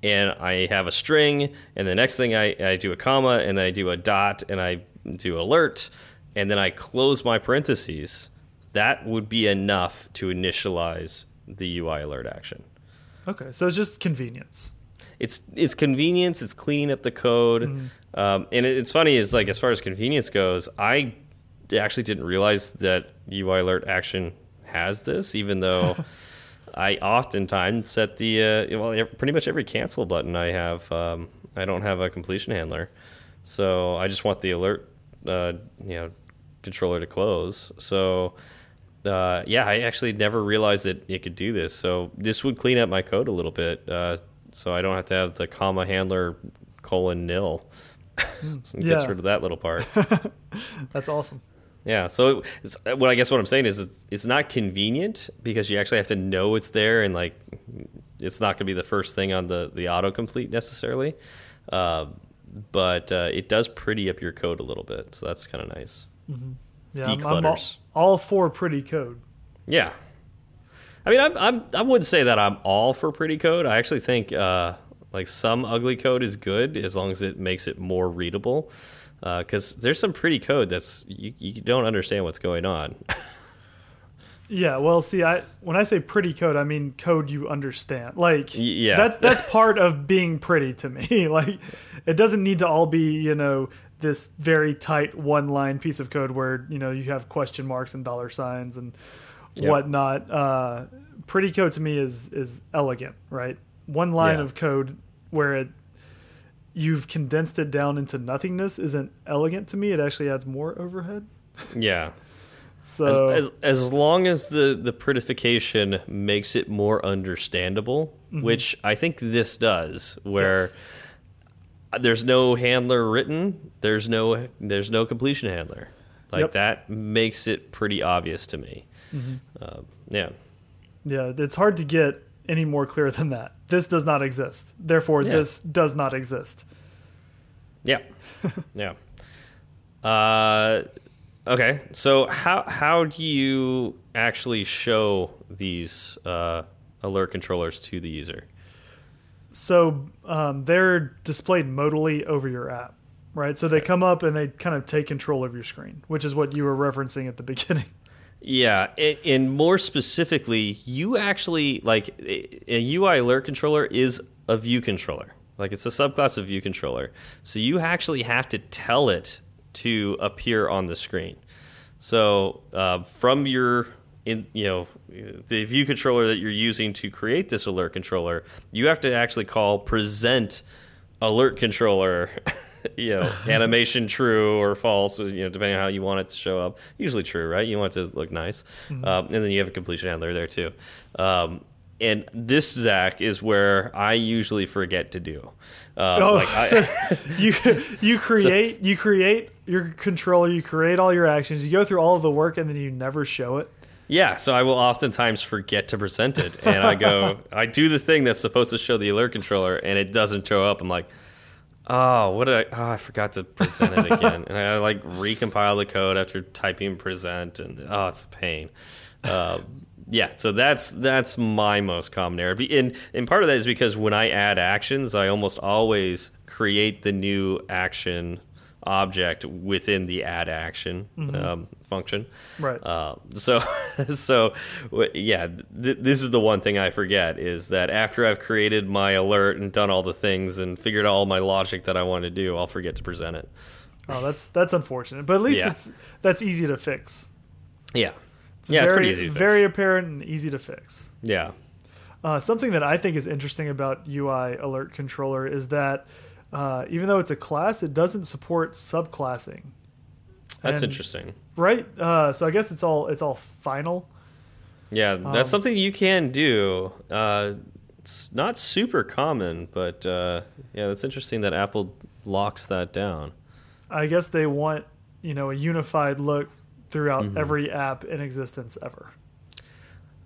[SPEAKER 2] and I have a string and the next thing I, I do a comma and then I do a dot and I do alert and then I close my parentheses, that would be enough to initialize the UI alert action.
[SPEAKER 1] Okay. So it's just convenience.
[SPEAKER 2] It's it's convenience. It's cleaning up the code, um, and it, it's funny is like as far as convenience goes, I actually didn't realize that UI alert action has this, even though <laughs> I oftentimes set the uh, well, pretty much every cancel button I have. Um, I don't have a completion handler, so I just want the alert, uh, you know, controller to close. So. Uh, yeah, I actually never realized that it could do this. So this would clean up my code a little bit. Uh, so I don't have to have the comma handler colon nil. <laughs> so it gets rid of that little part. <laughs>
[SPEAKER 1] That's awesome.
[SPEAKER 2] yeah. So it's, what I guess what I'm saying is it's, it's not convenient because you actually have to know it's there and like it's not going to be the first thing on the the autocomplete necessarily. Uh, but uh, it does pretty up your code a little bit, so that's kind of nice.
[SPEAKER 1] Yeah. I'm, I'm all,
[SPEAKER 2] Declutters.
[SPEAKER 1] all for pretty code.
[SPEAKER 2] Yeah. I mean, I'm, I'm, I wouldn't say that I'm all for pretty code. I actually think uh, like some ugly code is good as long as it makes it more readable. Because there's some pretty code that's you, you don't understand what's going on. <laughs>
[SPEAKER 1] Yeah, well, see, I when I say pretty code, I mean code you understand. Like,
[SPEAKER 2] yeah.
[SPEAKER 1] that's that's <laughs> part of being pretty to me. <laughs> like, it doesn't need to all be, you know, this very tight one line piece of code where you know you have question marks and dollar signs and
[SPEAKER 2] Yep.
[SPEAKER 1] whatnot. Uh, pretty code to me is is elegant, right? One line
[SPEAKER 2] Yeah.
[SPEAKER 1] of code where it you've condensed it down into nothingness isn't elegant to me. It actually adds more overhead.
[SPEAKER 2] Yeah. <laughs>
[SPEAKER 1] So
[SPEAKER 2] as, as as long as the the prettification makes it more understandable, which I think this does, where
[SPEAKER 1] Yes.
[SPEAKER 2] There's no handler written, there's no there's no completion handler, like
[SPEAKER 1] Yep.
[SPEAKER 2] that makes it pretty obvious to me. Um, yeah,
[SPEAKER 1] Yeah, it's hard to get any more clear than that. This does not exist. Therefore,
[SPEAKER 2] Yeah.
[SPEAKER 1] this does not exist.
[SPEAKER 2] yeah, <laughs> yeah. Uh, okay, so how how do you actually show these uh, alert controllers to the user?
[SPEAKER 1] So um, they're displayed modally over your app, right? So they come up and they kind of take control of your screen, which is what you were referencing at the <laughs> beginning.
[SPEAKER 2] Yeah, and more specifically, you actually like a a UI alert controller is a view controller. Like it's a subclass of view controller. So you actually have to tell it to appear on the screen. So uh, from your in you know the view controller that you're using to create this alert controller, you have to actually call present alert controller <laughs> you know <laughs> animation true or false you know depending on how you want it to show up. Usually true right? You want it to look nice. Um, and then you have a completion handler there too. Um, and this Zach is where I usually forget to do. Um,
[SPEAKER 1] Oh,
[SPEAKER 2] like I,
[SPEAKER 1] so <laughs> you you create you create your controller, you create all your actions, you go through all of the work, and then you never show it.
[SPEAKER 2] Yeah, so I will oftentimes forget to present it, and I go, <laughs> I do the thing that's supposed to show the alert controller, and it doesn't show up. I'm like, oh, what did I? Oh, I forgot to present it again, and I like recompile the code after typing present, and oh, it's a pain. Uh, yeah, so that's that's my most common error, and and part of that is because when I add actions, I almost always create the new action object within the add action um, function.
[SPEAKER 1] Right.
[SPEAKER 2] Uh, so, <laughs> so yeah, th this is the one thing I forget is that after I've created my alert and done all the things and figured out all my logic that I want to do, I'll forget to present it.
[SPEAKER 1] Oh, that's that's unfortunate, but at least
[SPEAKER 2] Yeah.
[SPEAKER 1] it's that's easy to fix.
[SPEAKER 2] Yeah,
[SPEAKER 1] It's
[SPEAKER 2] yeah,
[SPEAKER 1] very,
[SPEAKER 2] it's pretty easy. To fix.
[SPEAKER 1] very apparent and easy to fix.
[SPEAKER 2] yeah,
[SPEAKER 1] Uh, something that I think is interesting about UI Alert Controller is that uh, even though it's a class, it doesn't support subclassing.
[SPEAKER 2] that's
[SPEAKER 1] And-
[SPEAKER 2] interesting.
[SPEAKER 1] Right. Uh, so I guess it's all it's all final.
[SPEAKER 2] Yeah,
[SPEAKER 1] Um,
[SPEAKER 2] that's something you can do. Uh, it's not super common, but uh, yeah, that's interesting that Apple locks that down.
[SPEAKER 1] I guess they want you know a unified look throughout
[SPEAKER 2] Mm-hmm.
[SPEAKER 1] every app in existence ever.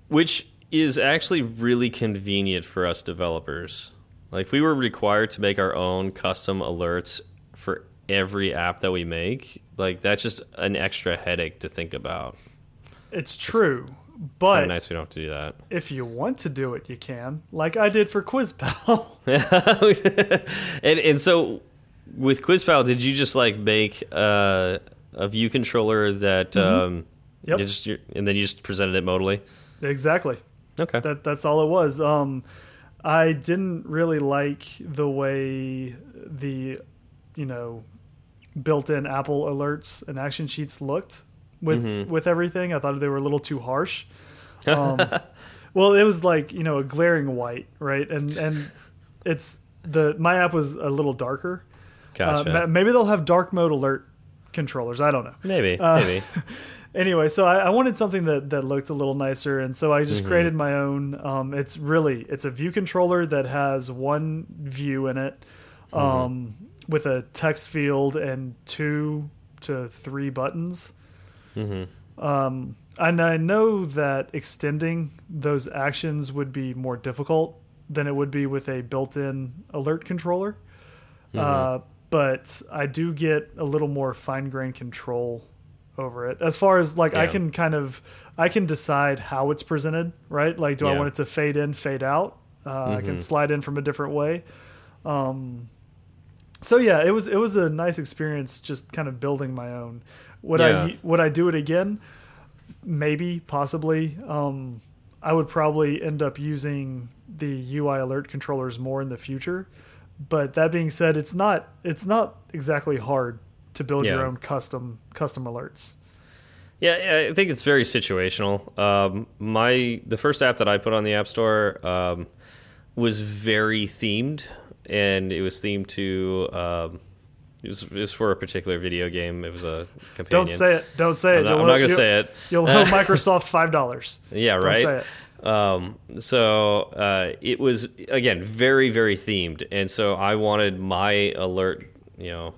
[SPEAKER 2] which is actually really convenient for us developers. Like if we were required to make our own custom alerts for every app that we make, like that's just an extra headache to think about.
[SPEAKER 1] It's true,
[SPEAKER 2] Kinda
[SPEAKER 1] but
[SPEAKER 2] nice we don't have to do that.
[SPEAKER 1] if you want to do it, you can, like I did for QuizPal. <laughs> <laughs>
[SPEAKER 2] and and so with QuizPal, did you just like make uh, a view controller that um,
[SPEAKER 1] Yep.
[SPEAKER 2] you just and then you just presented it modally?
[SPEAKER 1] exactly.
[SPEAKER 2] Okay.
[SPEAKER 1] That that's all it was. Um, I didn't really like the way the, you know, built-in Apple alerts and action sheets looked with
[SPEAKER 2] Mm-hmm.
[SPEAKER 1] with everything. I thought they were a little too harsh. <laughs> Um, well, it was like you know a glaring white, right? And and it's the my app was a little darker. Uh,
[SPEAKER 2] Gotcha.
[SPEAKER 1] ma- maybe they'll have dark mode alert controllers. I don't know
[SPEAKER 2] maybe.
[SPEAKER 1] uh,
[SPEAKER 2] maybe. <laughs>
[SPEAKER 1] anyway, so I, I wanted something that, that looked a little nicer, and so I just
[SPEAKER 2] Mm-hmm.
[SPEAKER 1] created my own. Um, it's really it's a view controller that has one view in it,
[SPEAKER 2] Mm-hmm.
[SPEAKER 1] um, with a text field and two to three buttons.
[SPEAKER 2] Mm-hmm.
[SPEAKER 1] Um, and I know that extending those actions would be more difficult than it would be with a built-in alert controller.
[SPEAKER 2] Mm-hmm.
[SPEAKER 1] Uh, but I do get a little more fine-grained control over it. As far as like I can kind of I can decide how it's presented, right? Like do I want it to fade in, fade out? Uh, I can
[SPEAKER 2] Mhm.
[SPEAKER 1] slide in from a different way. Um, so yeah, it was it was a nice experience just kind of building my own. Would
[SPEAKER 2] Yeah.
[SPEAKER 1] I would I do it again? maybe, possibly. Um, I would probably end up using the UI alert controllers more in the future. But that being said, it's not it's not exactly hard to build your own custom custom alerts.
[SPEAKER 2] Yeah, yeah, I think it's very situational. Um, my the first app that I put on the App Store um, was very themed, and it was themed to um, it was it was for a particular video game. It was a companion.
[SPEAKER 1] Don't say it. Don't say it.
[SPEAKER 2] I'm not, I'm not gonna say it.
[SPEAKER 1] You'll owe Microsoft five dollars. <laughs>
[SPEAKER 2] Yeah,
[SPEAKER 1] Don't
[SPEAKER 2] right.
[SPEAKER 1] say it.
[SPEAKER 2] Um, so uh, it was again very very themed, and so I wanted my alert, you know,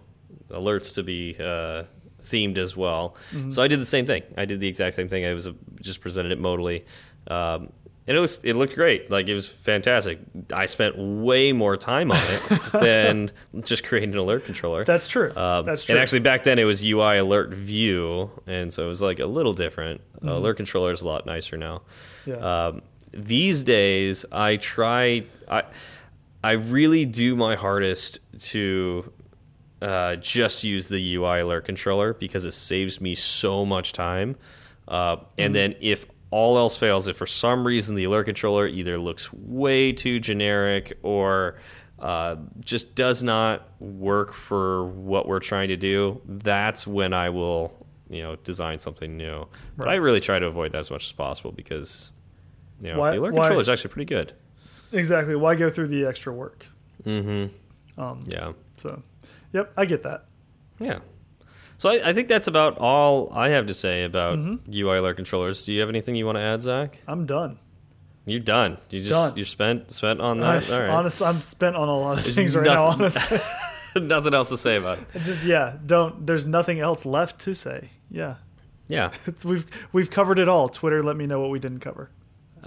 [SPEAKER 2] alerts to be uh, themed as well.
[SPEAKER 1] Mm-hmm.
[SPEAKER 2] So I did the same thing. I did the exact same thing. I was uh, just presented it modally. Um, and it was it looked great. Like it was fantastic. I spent way more time on it <laughs> than just creating an alert controller.
[SPEAKER 1] That's true.
[SPEAKER 2] Um,
[SPEAKER 1] That's true.
[SPEAKER 2] And actually, back then it was UI alert view, and so it was like a little different. Uh, alert controller is a lot nicer now.
[SPEAKER 1] Yeah.
[SPEAKER 2] Um, these days, I try. I I really do my hardest to uh, just use the UI alert controller because it saves me so much time. Uh, and
[SPEAKER 1] Mm-hmm.
[SPEAKER 2] then if all else fails, if for some reason the alert controller either looks way too generic or uh, just does not work for what we're trying to do, that's when I will, you know, design something new. But I really try to avoid that as much as possible because, you know,
[SPEAKER 1] Why-
[SPEAKER 2] the alert controller is actually pretty good.
[SPEAKER 1] exactly. Why go through the extra work?
[SPEAKER 2] Mm-hmm.
[SPEAKER 1] Um,
[SPEAKER 2] Yeah.
[SPEAKER 1] So, yep, I get that.
[SPEAKER 2] Yeah. So I, I think that's about all I have to say about
[SPEAKER 1] Mm-hmm.
[SPEAKER 2] UI alert controllers. Do you have anything you want to add, Zach?
[SPEAKER 1] I'm done.
[SPEAKER 2] You're done. You just
[SPEAKER 1] Done.
[SPEAKER 2] you're spent spent on
[SPEAKER 1] I,
[SPEAKER 2] that. all right.
[SPEAKER 1] honest, I'm spent on a lot of
[SPEAKER 2] There's
[SPEAKER 1] things right now.
[SPEAKER 2] nothing-
[SPEAKER 1] Honestly, <laughs>
[SPEAKER 2] Nothing else to say about it.
[SPEAKER 1] just yeah, don't. There's nothing else left to say. Yeah,
[SPEAKER 2] Yeah. <laughs>
[SPEAKER 1] it's, we've we've covered it all. Twitter, let me know what we didn't cover.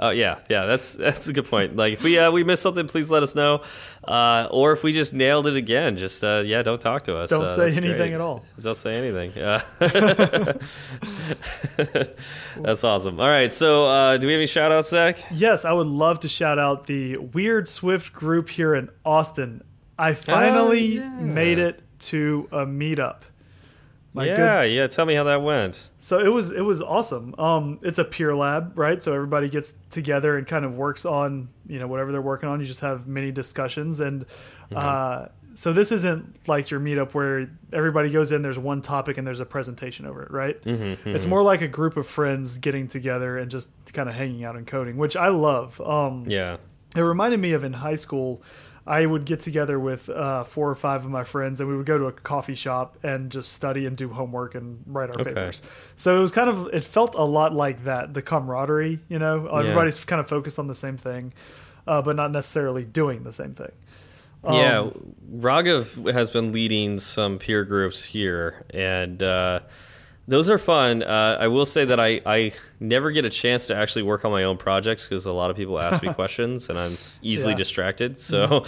[SPEAKER 2] Oh yeah, yeah. That's <laughs> that's a good point. Like if we uh, we missed something, please let us know. Uh, or if we just nailed it again, just uh, yeah, don't talk to us.
[SPEAKER 1] Don't
[SPEAKER 2] Uh,
[SPEAKER 1] say anything
[SPEAKER 2] great.
[SPEAKER 1] at all. <laughs>
[SPEAKER 2] Don't say anything. Yeah. <laughs> that's awesome. All right. So uh, do we have any shout outs, Zach?
[SPEAKER 1] Yes, I would love to shout out the Weird Swift group here in Austin. I finally
[SPEAKER 2] Oh, yeah.
[SPEAKER 1] made it to a meetup. My good
[SPEAKER 2] yeah, yeah. Tell me how that went.
[SPEAKER 1] So it was it was awesome. Um, it's a peer lab, right? So everybody gets together and kind of works on you know whatever they're working on. You just have mini discussions, and uh, so this isn't like your meetup where everybody goes in. There's one topic and there's a presentation over it, right? It's more like a group of friends getting together and just kind of hanging out and coding, which I love. Um,
[SPEAKER 2] Yeah.
[SPEAKER 1] it reminded me of in high school. I would get together with uh, four or five of my friends, and we would go to a coffee shop and just study and do homework and write our
[SPEAKER 2] Okay.
[SPEAKER 1] papers. So it was kind of it felt a lot like that, the camaraderie. You know, everybody's kind of focused on the same thing, uh, but not necessarily doing the same thing.
[SPEAKER 2] yeah,
[SPEAKER 1] Um,
[SPEAKER 2] Raghav has been leading some peer groups here, and uh, those are fun. Uh, I will say that I, I never get a chance to actually work on my own projects because a lot of people ask me <laughs> questions, and I'm easily
[SPEAKER 1] Yeah. Mm-hmm.
[SPEAKER 2] distracted. So,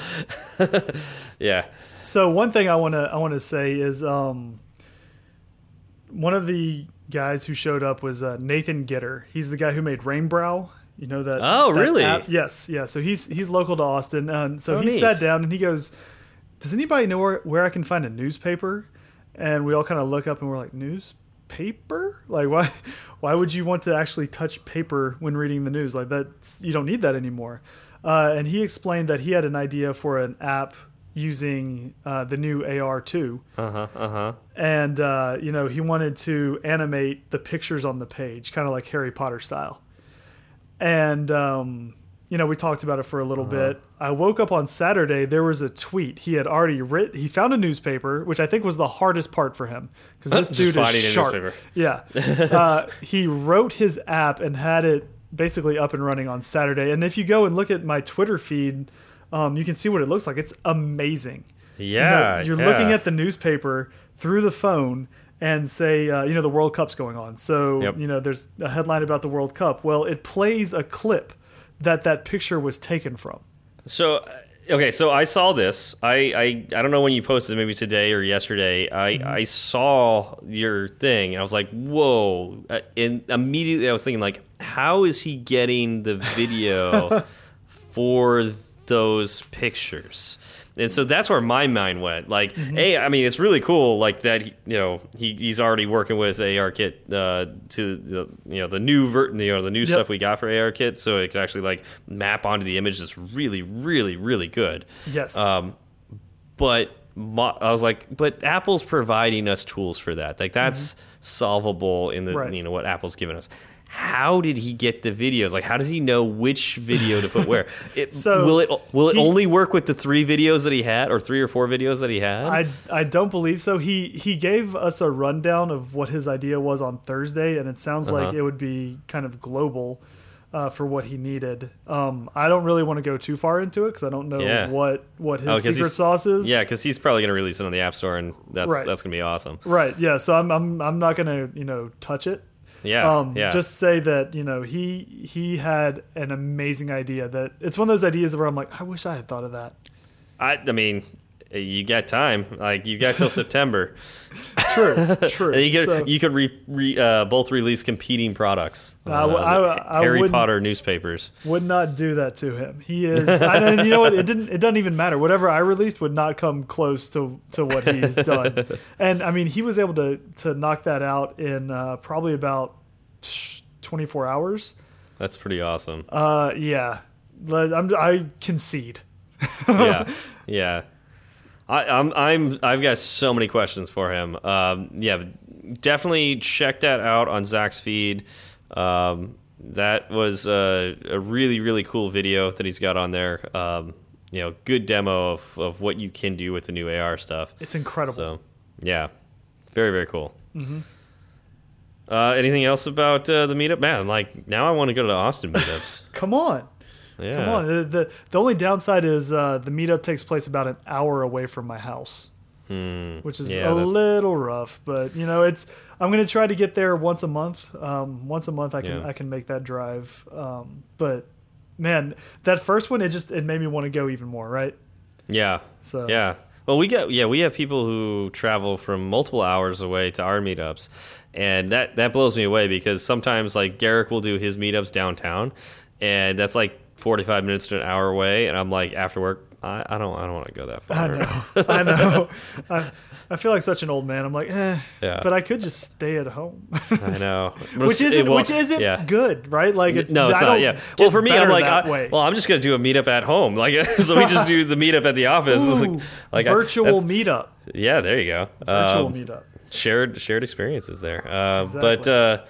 [SPEAKER 2] <laughs> yeah,
[SPEAKER 1] So one thing I want to I want to say is um, one of the guys who showed up was uh, Nathan Gitter. He's the guy who made Rainbrow. You know that?
[SPEAKER 2] Oh,
[SPEAKER 1] that
[SPEAKER 2] really?
[SPEAKER 1] app? Yes, yeah. So he's he's local to Austin, and so
[SPEAKER 2] Oh,
[SPEAKER 1] he
[SPEAKER 2] neat.
[SPEAKER 1] sat down and he goes, "Does anybody know where, where I can find a newspaper?" And we all kind of look up and we're like, "Newspaper? Like why? <laughs> Why would you want to actually touch paper when reading the news? Like that, you don't need that anymore." Uh, and he explained that he had an idea for an app using uh, the new AR2
[SPEAKER 2] uh huh, uh huh.
[SPEAKER 1] and uh, you know he wanted to animate the pictures on the page, kind of like Harry Potter style. And um, you know we talked about it for a little
[SPEAKER 2] Uh-huh.
[SPEAKER 1] bit. I woke up on Saturday. There was a tweet he had already writ. He found a newspaper, which I think was the hardest part for him because this <laughs> dude is sharp. Yeah, uh, he wrote his app and had it basically up and running on Saturday. And if you go and look at my Twitter feed, um, you can see what it looks like. It's amazing.
[SPEAKER 2] Yeah,
[SPEAKER 1] You know, you're looking at the newspaper through the phone and say, uh, you know, the World Cup's going on. So,
[SPEAKER 2] Yep.
[SPEAKER 1] you know, there's a headline about the World Cup. Well, it plays a clip that that picture was taken from.
[SPEAKER 2] So uh, okay, so I saw this. I I, I don't know when you posted, maybe today or yesterday. I
[SPEAKER 1] Mm-hmm.
[SPEAKER 2] I saw your thing, and I was like, whoa! Uh, and immediately I was thinking, like, how is he getting the video <laughs> for those pictures? And so that's where my mind went. Like,
[SPEAKER 1] Mm-hmm.
[SPEAKER 2] a, I mean, it's really cool. Like that, you know, he he's already working with ARKit uh, to the you know the new ver- you know the new stuff we got for ARKit, so it can actually like map onto the image. That's really, really, really good.
[SPEAKER 1] Yes.
[SPEAKER 2] Um, but I was like, but Apple's providing us tools for that. Like that's solvable in the.
[SPEAKER 1] Right.
[SPEAKER 2] you know what Apple's given us. How did he get the videos? Like, how does he know which video to put where? <laughs> It,
[SPEAKER 1] So,
[SPEAKER 2] will it will it
[SPEAKER 1] he-
[SPEAKER 2] only work with the three videos that he had, or three or four videos that he had?
[SPEAKER 1] I I don't believe so. He he gave us a rundown of what his idea was on Thursday, and it sounds like
[SPEAKER 2] Uh-huh.
[SPEAKER 1] it would be kind of global uh, for what he needed. Um, I don't really want to go too far into it because I don't know
[SPEAKER 2] Yeah.
[SPEAKER 1] what what his
[SPEAKER 2] Oh,
[SPEAKER 1] secret sauce is.
[SPEAKER 2] yeah, because he's probably going to release it on the App Store, and that's
[SPEAKER 1] Right.
[SPEAKER 2] that's going to be awesome.
[SPEAKER 1] Right. Yeah. So I'm I'm I'm not gonna you know touch it.
[SPEAKER 2] Yeah,
[SPEAKER 1] Um,
[SPEAKER 2] yeah.
[SPEAKER 1] Just say that you know he he had an amazing idea that it's one of those ideas where I'm like I wish I had thought of that.
[SPEAKER 2] I, I mean, you got time. Like you got till <laughs> September.
[SPEAKER 1] True. True.
[SPEAKER 2] You could
[SPEAKER 1] So-
[SPEAKER 2] you could re, re, uh, both release competing products.
[SPEAKER 1] I
[SPEAKER 2] Uh,
[SPEAKER 1] I- I
[SPEAKER 2] Harry
[SPEAKER 1] wouldn't-
[SPEAKER 2] Potter newspapers.
[SPEAKER 1] would not do that to him. He <laughs> is, I, you know what? It didn't. It doesn't even matter. Whatever I released would not come close to to what he's done. <laughs> and I mean, he was able to to knock that out in uh, probably about twenty four hours.
[SPEAKER 2] That's pretty awesome.
[SPEAKER 1] Uh, yeah, I'm, I concede.
[SPEAKER 2] yeah, yeah. I, I'm I'm I've got so many questions for him. Um, yeah, definitely check that out on Zach's feed. Um, that was a, a really really cool video that he's got on there. Um, you know, good demo of, of what you can do with the new AR stuff.
[SPEAKER 1] It's incredible.
[SPEAKER 2] So, yeah, very very cool. Uh, anything else about uh, the meetup? Man, like now I want to go to the Austin meetups. <laughs>
[SPEAKER 1] Come on.
[SPEAKER 2] Yeah,
[SPEAKER 1] Come on. The, the the only downside is uh, the meetup takes place about an hour away from my house. which is.
[SPEAKER 2] Yeah,
[SPEAKER 1] a little rough. But you know, it's I'm going to try to get there once a month. Um, once a month, I can
[SPEAKER 2] Yeah.
[SPEAKER 1] I can make that drive. Um, but man, that first one, it just it made me want to go even more. Right?
[SPEAKER 2] Yeah.
[SPEAKER 1] So-
[SPEAKER 2] yeah. Well, we get yeah we have people who travel from multiple hours away to our meetups, and that that blows me away because sometimes like Garrick will do his meetups downtown, and that's like forty five minutes to an hour away, and I'm like after work. I, I don't. I don't want to go that far.
[SPEAKER 1] I know. I know. I, I feel like such an old man. I'm like, eh.
[SPEAKER 2] Yeah.
[SPEAKER 1] But I could just stay at home,
[SPEAKER 2] I know. <laughs>
[SPEAKER 1] which isn't
[SPEAKER 2] Well,
[SPEAKER 1] which isn't
[SPEAKER 2] yeah.
[SPEAKER 1] good, right? Like it's
[SPEAKER 2] no, it's
[SPEAKER 1] I
[SPEAKER 2] not. Yeah. Well, for me, I'm like, I,
[SPEAKER 1] way.
[SPEAKER 2] well, I'm just gonna do a meetup at home. <laughs> Like, <laughs> so we just do the meetup at the office.
[SPEAKER 1] Ooh,
[SPEAKER 2] like, like
[SPEAKER 1] virtual meetup.
[SPEAKER 2] Yeah, there you go.
[SPEAKER 1] Virtual
[SPEAKER 2] Um,
[SPEAKER 1] meetup.
[SPEAKER 2] shared shared experiences there. Uh, But uh,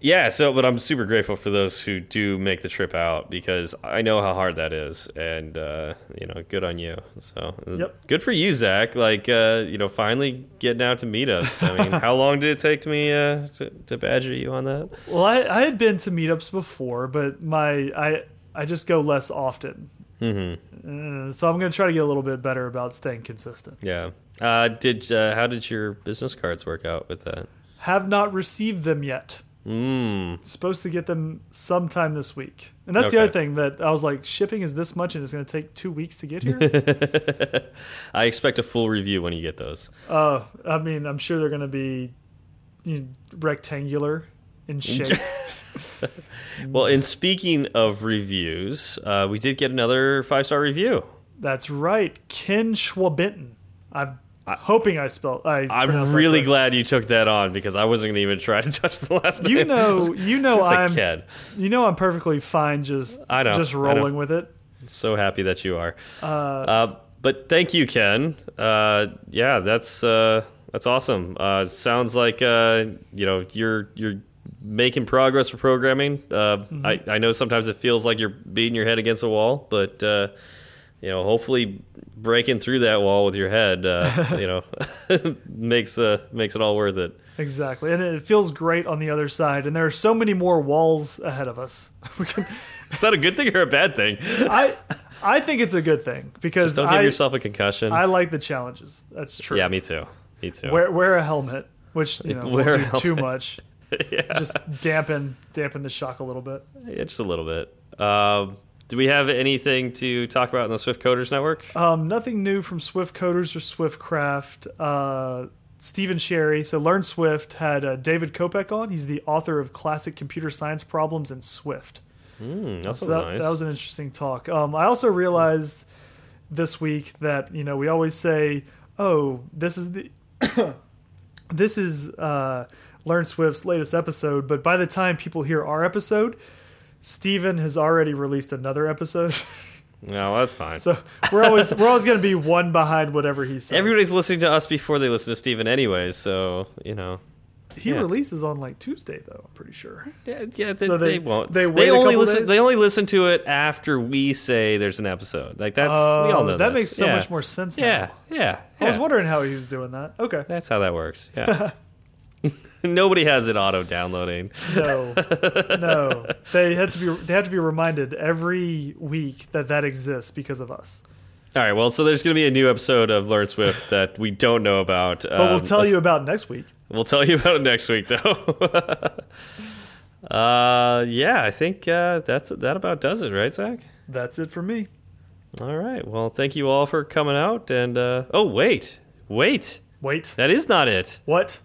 [SPEAKER 2] yeah, so but I'm super grateful for those who do make the trip out because I know how hard that is, and uh, you know, good on you. So uh,
[SPEAKER 1] Yep.
[SPEAKER 2] good for you, Zach. Like uh, you know, finally getting out to meetups. I mean, <laughs> how long did it take me uh, to, to badger you on that?
[SPEAKER 1] Well, I, I had been to meetups before, but my I I just go less often. Mm-hmm. Uh, so I'm going to try to get a little bit better about staying consistent.
[SPEAKER 2] Yeah. Uh, did uh, how did your business cards work out with that?
[SPEAKER 1] Have not received them yet.
[SPEAKER 2] Mm.
[SPEAKER 1] Supposed to get them sometime this week. And that's the other thing that I was like, shipping is this much and it's going to take two weeks to get here. <laughs>
[SPEAKER 2] I expect a full review when you get those.
[SPEAKER 1] uh, I mean, I'm sure they're going to be you know, rectangular in <laughs> shape. <laughs>
[SPEAKER 2] Well, in speaking of reviews, uh, we did get another five star review.
[SPEAKER 1] that's right. Ken Schwabinton. I'm hoping I spelled. I that
[SPEAKER 2] really glad you took that on because I wasn't going to even try to <laughs> touch the last name. <laughs>
[SPEAKER 1] You know, you know, I'm
[SPEAKER 2] Ken.
[SPEAKER 1] You know, I'm perfectly fine just
[SPEAKER 2] I know,
[SPEAKER 1] just
[SPEAKER 2] I know.
[SPEAKER 1] rolling with it.
[SPEAKER 2] So happy that you are.
[SPEAKER 1] Uh,
[SPEAKER 2] Uh, but thank you, Ken. Uh, yeah, that's uh, that's awesome. Uh, sounds like uh, you know you're you're making progress with programming. Uh,
[SPEAKER 1] Mm-hmm.
[SPEAKER 2] I I know sometimes it feels like you're beating your head against a wall, but uh, you know hopefully breaking through that wall with your head, uh, <laughs> you know, <laughs> makes uh, makes it all worth it.
[SPEAKER 1] exactly, and it feels great on the other side. And there are so many more walls ahead of us. <laughs> Can-
[SPEAKER 2] Is that a good thing or a bad thing?
[SPEAKER 1] I I think it's a good thing because
[SPEAKER 2] Don't give
[SPEAKER 1] I
[SPEAKER 2] yourself a concussion.
[SPEAKER 1] I like the challenges. That's true.
[SPEAKER 2] yeah, me too. Me too.
[SPEAKER 1] Wear wear a helmet, which you know
[SPEAKER 2] Wear
[SPEAKER 1] won't do too much.
[SPEAKER 2] yeah.
[SPEAKER 1] Just dampen dampen the shock a little bit.
[SPEAKER 2] Yeah, just a little bit. Um, do we have anything to talk about in the Swift Coders Network?
[SPEAKER 1] Um, nothing new from Swift Coders or Swiftcraft. Uh, Steven Sherry, so Learn Swift, had uh, David Kopec on. He's the author of Classic Computer Science Problems in Swift.
[SPEAKER 2] Mm, that
[SPEAKER 1] So that,
[SPEAKER 2] nice.
[SPEAKER 1] that was an interesting talk. Um, I also realized this week that you know we always say, "Oh, this is the <coughs> this is uh, Learn Swift's latest episode," but by the time people hear our episode, Steven has already released another episode.
[SPEAKER 2] No, that's fine.
[SPEAKER 1] so we're always we're always going to be one behind whatever he says.
[SPEAKER 2] Everybody's listening to us before they listen to Steven anyways, so, you know.
[SPEAKER 1] he
[SPEAKER 2] yeah.
[SPEAKER 1] releases on like Tuesday though. I'm pretty sure.
[SPEAKER 2] Yeah, yeah they,
[SPEAKER 1] So
[SPEAKER 2] they,
[SPEAKER 1] they-
[SPEAKER 2] won't.
[SPEAKER 1] they a
[SPEAKER 2] only listen.
[SPEAKER 1] days?
[SPEAKER 2] They only listen to it after we say there's an episode. Like that's we all
[SPEAKER 1] Oh,
[SPEAKER 2] know
[SPEAKER 1] that
[SPEAKER 2] this.
[SPEAKER 1] makes so
[SPEAKER 2] Yeah.
[SPEAKER 1] much more sense. Now.
[SPEAKER 2] Yeah, yeah.
[SPEAKER 1] I was wondering how he was doing that. Okay.
[SPEAKER 2] That's how that works. Yeah. <laughs> <laughs> Nobody has it auto downloading.
[SPEAKER 1] No, no. <laughs> They had to be. They have to be reminded every week that that exists because of us.
[SPEAKER 2] All right. Well, so there's going to be a new episode of Learn Swift <laughs> that we don't know about.
[SPEAKER 1] But we'll tell you about next week.
[SPEAKER 2] We'll tell you about it next week, though. uh, yeah, I think uh, that's that about does it, right, Zach?
[SPEAKER 1] That's it for me.
[SPEAKER 2] All right. Well, thank you all for coming out. And uh, oh, wait, wait,
[SPEAKER 1] Wait,
[SPEAKER 2] that is not it.
[SPEAKER 1] what?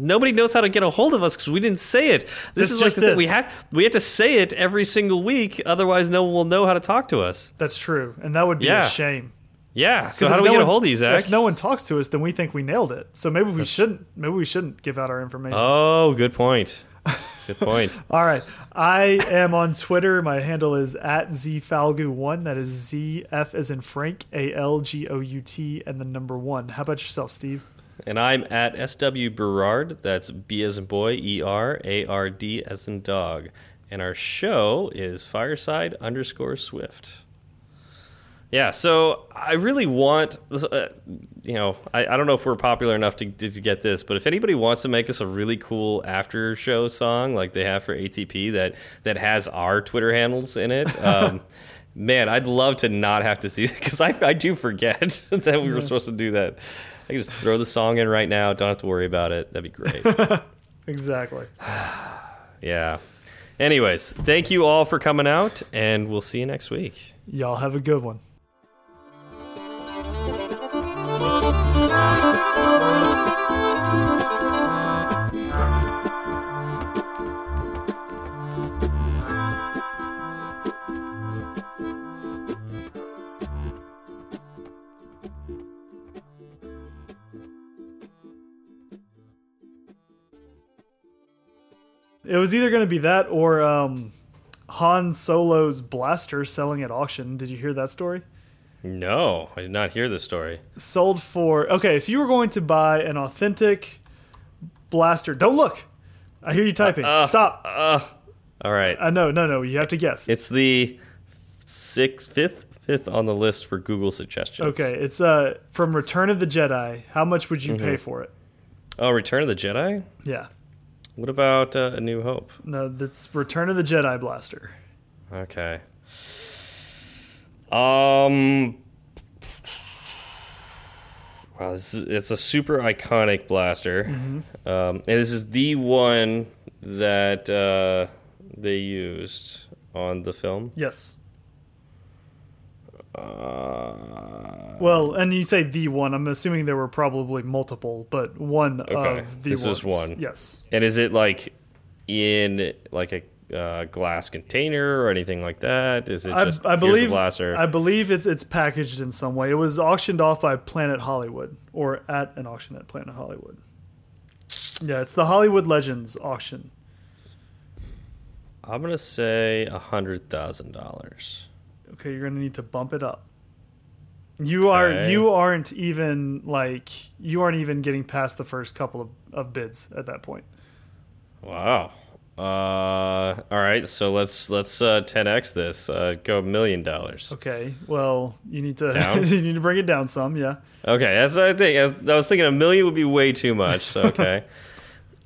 [SPEAKER 2] Nobody knows how to get a hold of us because we didn't say it. This,
[SPEAKER 1] This
[SPEAKER 2] is like
[SPEAKER 1] just
[SPEAKER 2] the thing.
[SPEAKER 1] it.
[SPEAKER 2] we have we have to say it every single week, otherwise no one will know how to talk to us.
[SPEAKER 1] That's true, and that would be
[SPEAKER 2] Yeah.
[SPEAKER 1] a shame.
[SPEAKER 2] Yeah. So how do we
[SPEAKER 1] no
[SPEAKER 2] get a hold of you, Zach?
[SPEAKER 1] If no one talks to us, then we think we nailed it. So maybe we shouldn't. Maybe we shouldn't give out our information.
[SPEAKER 2] oh, good point. <laughs> Good point.
[SPEAKER 1] All right. I am on Twitter. My handle is at zfalgout1. That is Z F as in Frank, A L G O U T, and the number one. How about yourself, Steve?
[SPEAKER 2] And I'm at SW Berard. That's B as in boy, E R A R D as in dog. And our show is Fireside underscore Swift. Yeah, so I really want, uh, you know, I, I don't know if we're popular enough to, to, to get this, but if anybody wants to make us a really cool after show song like they have for ATP that that has our Twitter handles in it, <laughs> um, man, I'd love to not have to see <laughs> because I, I do forget <laughs> that we were supposed to do that. I can just throw the song in right now. Don't have to worry about it. That'd be great. <laughs>
[SPEAKER 1] Exactly. <sighs>
[SPEAKER 2] yeah. Anyways, thank you all for coming out, and we'll see you next week.
[SPEAKER 1] Y'all have a good one. It was either going to be that or um, Han Solo's blaster selling at auction. Did you hear that story?
[SPEAKER 2] No, I did not hear this story.
[SPEAKER 1] Sold for okay. If you were going to buy an authentic blaster, don't look. I hear you typing.
[SPEAKER 2] Uh,
[SPEAKER 1] Stop.
[SPEAKER 2] Uh, all right.
[SPEAKER 1] Uh, no, no, no. You have to guess.
[SPEAKER 2] It's the sixth, fifth, fifth on the list for Google suggestions.
[SPEAKER 1] Okay, it's uh from Return of the Jedi. How much would you
[SPEAKER 2] Mm-hmm.
[SPEAKER 1] pay for it?
[SPEAKER 2] Oh, Return of the Jedi.
[SPEAKER 1] Yeah.
[SPEAKER 2] What about uh, A New Hope?
[SPEAKER 1] No, that's Return of the Jedi blaster.
[SPEAKER 2] Okay. Um. Wow, this is, it's a super iconic blaster. Um, and this is the one that uh, they used on the film.
[SPEAKER 1] Yes.
[SPEAKER 2] Uh,
[SPEAKER 1] Well, and you say the one. I'm assuming there were probably multiple, but one
[SPEAKER 2] Okay,
[SPEAKER 1] of the
[SPEAKER 2] this
[SPEAKER 1] ones.
[SPEAKER 2] one.
[SPEAKER 1] Yes.
[SPEAKER 2] and is it like in like a uh, glass container or anything like that? Is it
[SPEAKER 1] I,
[SPEAKER 2] just
[SPEAKER 1] I
[SPEAKER 2] the
[SPEAKER 1] believe? I believe it's it's packaged in some way. It was auctioned off by Planet Hollywood or at an auction at Planet Hollywood. Yeah, it's the Hollywood Legends auction.
[SPEAKER 2] I'm gonna say a hundred thousand dollars.
[SPEAKER 1] Okay, you're gonna need to bump it up. You are
[SPEAKER 2] Okay.
[SPEAKER 1] you aren't even like you aren't even getting past the first couple of, of bids at that point.
[SPEAKER 2] Wow. Uh, all right, so let's let's uh, 10x this. Uh, go a million dollars.
[SPEAKER 1] Okay, well you need to <laughs> you need to bring it down some. Yeah,
[SPEAKER 2] Okay, that's what I think. I was, I was thinking a million would be way too much. So <laughs> okay,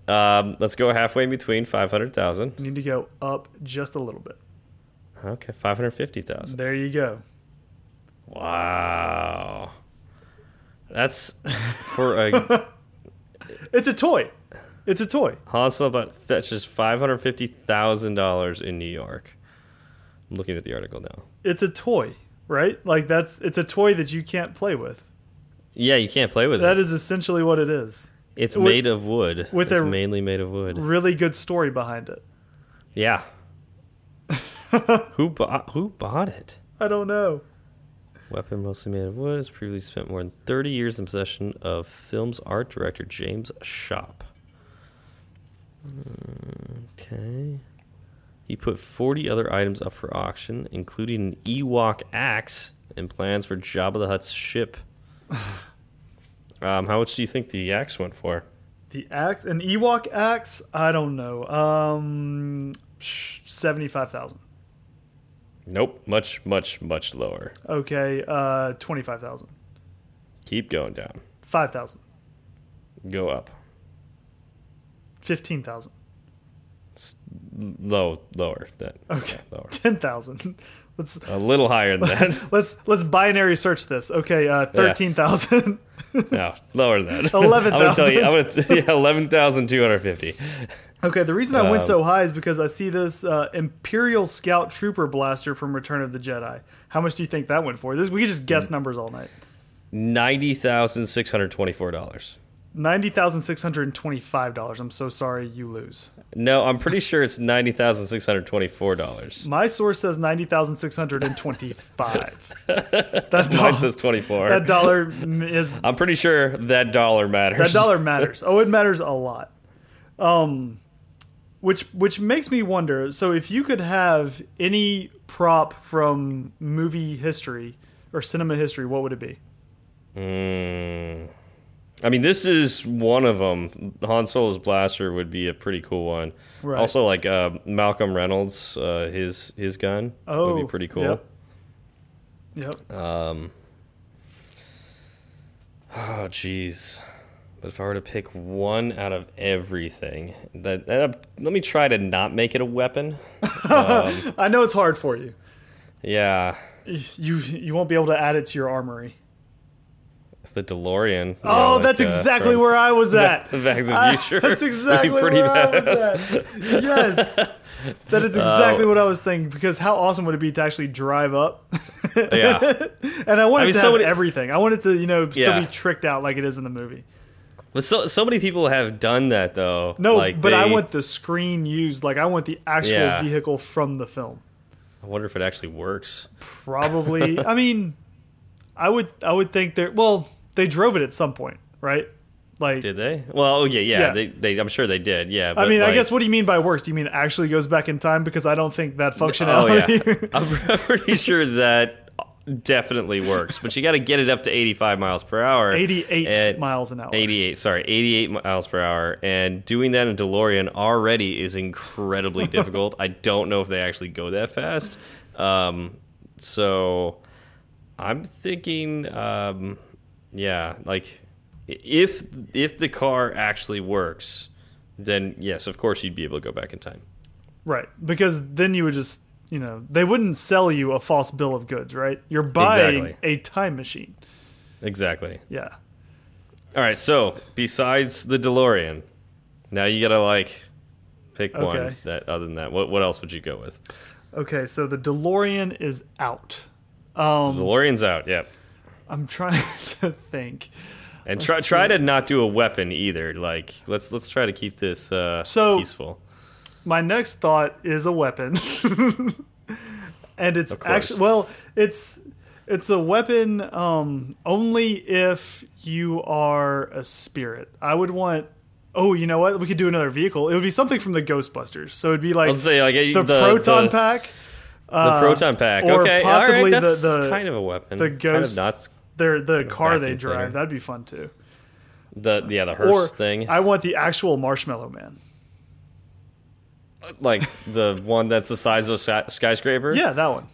[SPEAKER 2] um, let's go halfway in between five hundred thousand.
[SPEAKER 1] you need to go up just a little bit.
[SPEAKER 2] Okay, five hundred fifty thousand.
[SPEAKER 1] There you go.
[SPEAKER 2] Wow, that's for a <laughs>
[SPEAKER 1] It's a toy. It's a toy.
[SPEAKER 2] Han Solo but fetches five hundred fifty thousand dollars in New York. I'm looking at the article now.
[SPEAKER 1] It's a toy, right? Like that's it's a toy that you can't play with.
[SPEAKER 2] Yeah, you can't play with
[SPEAKER 1] That
[SPEAKER 2] That
[SPEAKER 1] is essentially what it is.
[SPEAKER 2] It's
[SPEAKER 1] with-
[SPEAKER 2] made of wood.
[SPEAKER 1] with
[SPEAKER 2] it's
[SPEAKER 1] a-
[SPEAKER 2] mainly made of wood.
[SPEAKER 1] Really good story behind it.
[SPEAKER 2] Yeah. <laughs> who bought who bought it?
[SPEAKER 1] I don't know.
[SPEAKER 2] Weapon mostly made of wood has previously spent more than 30 years in possession of film's art director James Schoppe. Okay. He put 40 other items up for auction, including an Ewok axe and plans for Jabba the Hutt's ship. <sighs> um, how much do you think the axe went for?
[SPEAKER 1] The axe, an Ewok axe. I don't know. Um, seventy-five thousand.
[SPEAKER 2] Nope, much, much, much lower.
[SPEAKER 1] Okay, uh, twenty-five thousand.
[SPEAKER 2] Keep going down.
[SPEAKER 1] Five thousand.
[SPEAKER 2] Go up.
[SPEAKER 1] Fifteen thousand.
[SPEAKER 2] Low, lower. That
[SPEAKER 1] Okay.
[SPEAKER 2] yeah, lower. <laughs>
[SPEAKER 1] Ten thousand. Let's
[SPEAKER 2] A little higher than that. <laughs>
[SPEAKER 1] let's let's binary search this. Okay, uh, thirteen thousand. <laughs>
[SPEAKER 2] no, lower than that.
[SPEAKER 1] 11,000.
[SPEAKER 2] I'm gonna tell you. Gonna yeah, eleven thousand two hundred fifty.
[SPEAKER 1] Okay, the reason I went
[SPEAKER 2] Um,
[SPEAKER 1] so high is because I see this uh, Imperial Scout Trooper blaster from Return of the Jedi. How much do you think that went for? This we could just guess numbers all night.
[SPEAKER 2] Ninety thousand six hundred twenty-four dollars.
[SPEAKER 1] Ninety thousand six hundred twenty-five dollars. I'm so sorry, you lose.
[SPEAKER 2] No, I'm pretty sure it's ninety thousand six hundred twenty-four dollars. <laughs>
[SPEAKER 1] My source says ninety thousand six hundred and twenty-five. <laughs> that
[SPEAKER 2] Mine
[SPEAKER 1] dollar,
[SPEAKER 2] says twenty-four.
[SPEAKER 1] that dollar <laughs> is
[SPEAKER 2] I'm pretty sure that dollar matters.
[SPEAKER 1] that dollar matters. Oh, it matters a lot. Um, which which makes me wonder. So, if you could have any prop from movie history or cinema history, what would it be?
[SPEAKER 2] Mm. I mean, this is one of them. Han Solo's blaster would be a pretty cool one.
[SPEAKER 1] Right.
[SPEAKER 2] Also, like uh, Malcolm Reynolds, uh, his his gun
[SPEAKER 1] Oh,
[SPEAKER 2] would be pretty cool.
[SPEAKER 1] Yep. Yep.
[SPEAKER 2] Um, oh, jeez. But if I were to pick one out of everything, that, that let me try to not make it a weapon. Um, <laughs>
[SPEAKER 1] I know it's hard for you.
[SPEAKER 2] yeah,
[SPEAKER 1] You you won't be able to add it to your armory.
[SPEAKER 2] the DeLorean.
[SPEAKER 1] Oh,
[SPEAKER 2] know,
[SPEAKER 1] that's
[SPEAKER 2] like, uh,
[SPEAKER 1] exactly
[SPEAKER 2] from
[SPEAKER 1] where I was <laughs> at.
[SPEAKER 2] Back to the <laughs> Future.
[SPEAKER 1] that's exactly
[SPEAKER 2] pretty
[SPEAKER 1] where I was at. Yes, that is exactly
[SPEAKER 2] Oh.
[SPEAKER 1] what I was thinking. Because how awesome would it be to actually drive up?
[SPEAKER 2] Yeah.
[SPEAKER 1] and I wanted
[SPEAKER 2] I mean,
[SPEAKER 1] to
[SPEAKER 2] so
[SPEAKER 1] have
[SPEAKER 2] many-
[SPEAKER 1] everything. I wanted it to, you know, still
[SPEAKER 2] Yeah.
[SPEAKER 1] be tricked out like it is in the movie.
[SPEAKER 2] But so so many people have done that though.
[SPEAKER 1] No,
[SPEAKER 2] like
[SPEAKER 1] but I want the screen used. Like I want the actual
[SPEAKER 2] Yeah.
[SPEAKER 1] vehicle from the film.
[SPEAKER 2] I wonder if it actually works.
[SPEAKER 1] Probably. <laughs> I mean, I would. I would think they're. Well, they drove it at some point, right? Like,
[SPEAKER 2] Did they? Well, oh yeah, yeah.
[SPEAKER 1] Yeah.
[SPEAKER 2] They, they, I'm sure they did. Yeah.
[SPEAKER 1] I
[SPEAKER 2] but,
[SPEAKER 1] mean, I guess what do you mean by works? Do you mean it actually goes back in time? Because I don't think that functionality.
[SPEAKER 2] Oh
[SPEAKER 1] functionality.
[SPEAKER 2] yeah, <laughs> I'm <laughs> pretty sure that definitely works. But you got to get it up to 85 miles per hour.
[SPEAKER 1] 88
[SPEAKER 2] And-
[SPEAKER 1] miles an hour.
[SPEAKER 2] 88, sorry, 88 miles per hour. And doing that in DeLorean already is incredibly <laughs> difficult. I don't know if they actually go that fast. Um, so I'm thinking, um, yeah, like if if the car actually works, then yes, of course you'd be able to go back in time.
[SPEAKER 1] Right. Because then you would just, you know, they wouldn't sell you a false bill of goods, right? You're buying
[SPEAKER 2] Exactly.
[SPEAKER 1] a time machine.
[SPEAKER 2] Exactly.
[SPEAKER 1] Yeah.
[SPEAKER 2] All right. So besides the DeLorean, now you gotta like pick one that other than that. What what else would you go with?
[SPEAKER 1] Okay, so the DeLorean is out. Um,
[SPEAKER 2] DeLorean's out. Yep.
[SPEAKER 1] I'm trying <laughs> to think.
[SPEAKER 2] And try
[SPEAKER 1] Let's
[SPEAKER 2] try
[SPEAKER 1] see.
[SPEAKER 2] to not do a weapon either. Like let's let's try to keep this uh,
[SPEAKER 1] So-
[SPEAKER 2] peaceful.
[SPEAKER 1] My next thought is a weapon. <laughs> and it's actually well, it's it's a weapon um, only if you are a spirit. I would want Oh, you know what? We could do another vehicle. It would be something from the Ghostbusters. So it'd be like
[SPEAKER 2] say like
[SPEAKER 1] the,
[SPEAKER 2] the
[SPEAKER 1] proton
[SPEAKER 2] the,
[SPEAKER 1] pack.
[SPEAKER 2] The
[SPEAKER 1] uh,
[SPEAKER 2] proton pack.
[SPEAKER 1] or
[SPEAKER 2] okay.
[SPEAKER 1] possibly
[SPEAKER 2] all right.
[SPEAKER 1] the-
[SPEAKER 2] That's
[SPEAKER 1] the-
[SPEAKER 2] kind of a weapon.
[SPEAKER 1] the
[SPEAKER 2] Kind of
[SPEAKER 1] ghost their the car they drive.
[SPEAKER 2] cleaner.
[SPEAKER 1] That'd be fun too.
[SPEAKER 2] The yeah the
[SPEAKER 1] Or
[SPEAKER 2] hearse thing.
[SPEAKER 1] I want the actual Marshmallow Man.
[SPEAKER 2] Like the one that's the size of a sky- skyscraper.
[SPEAKER 1] Yeah, that one.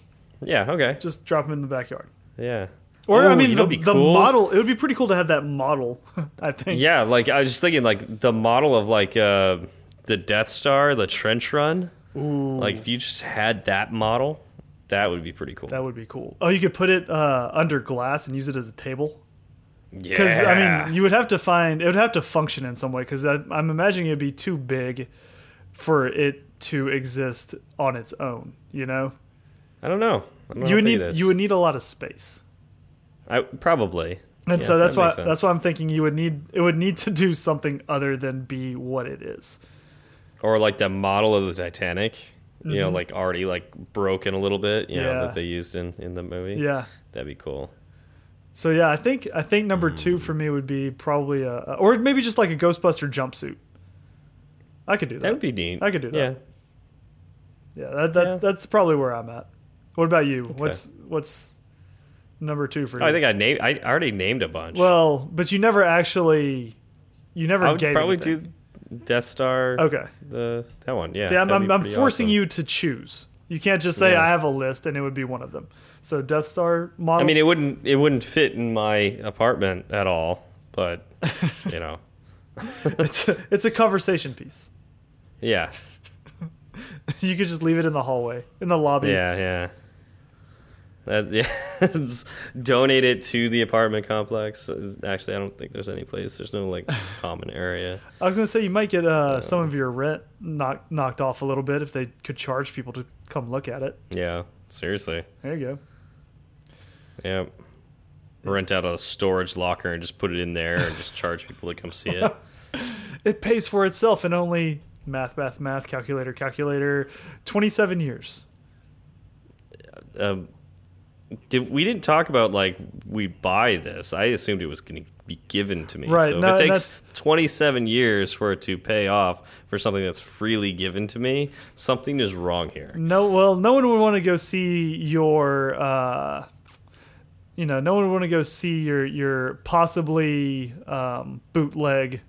[SPEAKER 2] Yeah. Okay.
[SPEAKER 1] Just drop them in the backyard.
[SPEAKER 2] Yeah.
[SPEAKER 1] Or
[SPEAKER 2] Ooh,
[SPEAKER 1] I mean, the,
[SPEAKER 2] know
[SPEAKER 1] the model. It would be pretty cool to have that model. <laughs> I think.
[SPEAKER 2] Yeah, like I was just thinking, like the model of like uh, the Death Star, the trench run.
[SPEAKER 1] Ooh,
[SPEAKER 2] Like if you just had that model, that would be pretty cool.
[SPEAKER 1] that would be cool. Oh, you could put it uh, under glass and use it as a table.
[SPEAKER 2] yeah,
[SPEAKER 1] Because I mean, you would have to find it would have to function in some way. Because I'm imagining it'd be too big for it to exist on its own. You know,
[SPEAKER 2] I don't know. I don't
[SPEAKER 1] you would need you would need a lot of space.
[SPEAKER 2] I probably.
[SPEAKER 1] And
[SPEAKER 2] Yeah,
[SPEAKER 1] so that's
[SPEAKER 2] that
[SPEAKER 1] why
[SPEAKER 2] sense.
[SPEAKER 1] that's why I'm thinking you would need it would need to do something other than be what it is.
[SPEAKER 2] Or like the model of the Titanic. you know, like already like broken a little bit, you know,
[SPEAKER 1] Mm-hmm.
[SPEAKER 2] That they used in in the movie.
[SPEAKER 1] Yeah.
[SPEAKER 2] that'd be cool.
[SPEAKER 1] So yeah, I think I think number two for me would be probably a- or maybe just like a Ghostbuster jumpsuit. I could do that.
[SPEAKER 2] That would be neat.
[SPEAKER 1] I could do that.
[SPEAKER 2] Yeah.
[SPEAKER 1] yeah, that, that's
[SPEAKER 2] Yeah.
[SPEAKER 1] that's probably where I'm at. What about you? What's what's number two for oh, you?
[SPEAKER 2] I think I named. I already named a bunch.
[SPEAKER 1] well, but you never actually, you never
[SPEAKER 2] I would probably
[SPEAKER 1] anything.
[SPEAKER 2] do Death Star.
[SPEAKER 1] Okay.
[SPEAKER 2] The that one. Yeah.
[SPEAKER 1] See, I'm, I'm, I'm forcing
[SPEAKER 2] awesome.
[SPEAKER 1] you to choose. You can't just say
[SPEAKER 2] Yeah.
[SPEAKER 1] I have a list and it would be one of them. So Death Star model.
[SPEAKER 2] I mean, it wouldn't. It wouldn't fit in my apartment at all. But you know, <laughs>
[SPEAKER 1] it's a, it's a conversation piece.
[SPEAKER 2] Yeah, <laughs>
[SPEAKER 1] You could just leave it in the hallway, in the lobby.
[SPEAKER 2] yeah, yeah. That, <laughs> yeah, donate it to the apartment complex. Actually, I don't think there's any place. There's no like <laughs> common area.
[SPEAKER 1] I was gonna say you might get uh, some of your rent knocked knocked off a little bit if they could charge people to come look at it.
[SPEAKER 2] Yeah, seriously.
[SPEAKER 1] There you go.
[SPEAKER 2] Yeah. Rent out a storage locker and just put it in there and just charge people to come see it.
[SPEAKER 1] It pays for itself in only math, math, math, calculator, calculator. Twenty-seven years.
[SPEAKER 2] um, did we didn't talk about like we buy this? I assumed it was going to be given to me.
[SPEAKER 1] Right,
[SPEAKER 2] So
[SPEAKER 1] no,
[SPEAKER 2] if it takes 27 years for it to pay off for something that's freely given to me, something is wrong here.
[SPEAKER 1] No, well, no one would want to go see your. Uh, you know, no one would want to go see your your possibly um, bootleg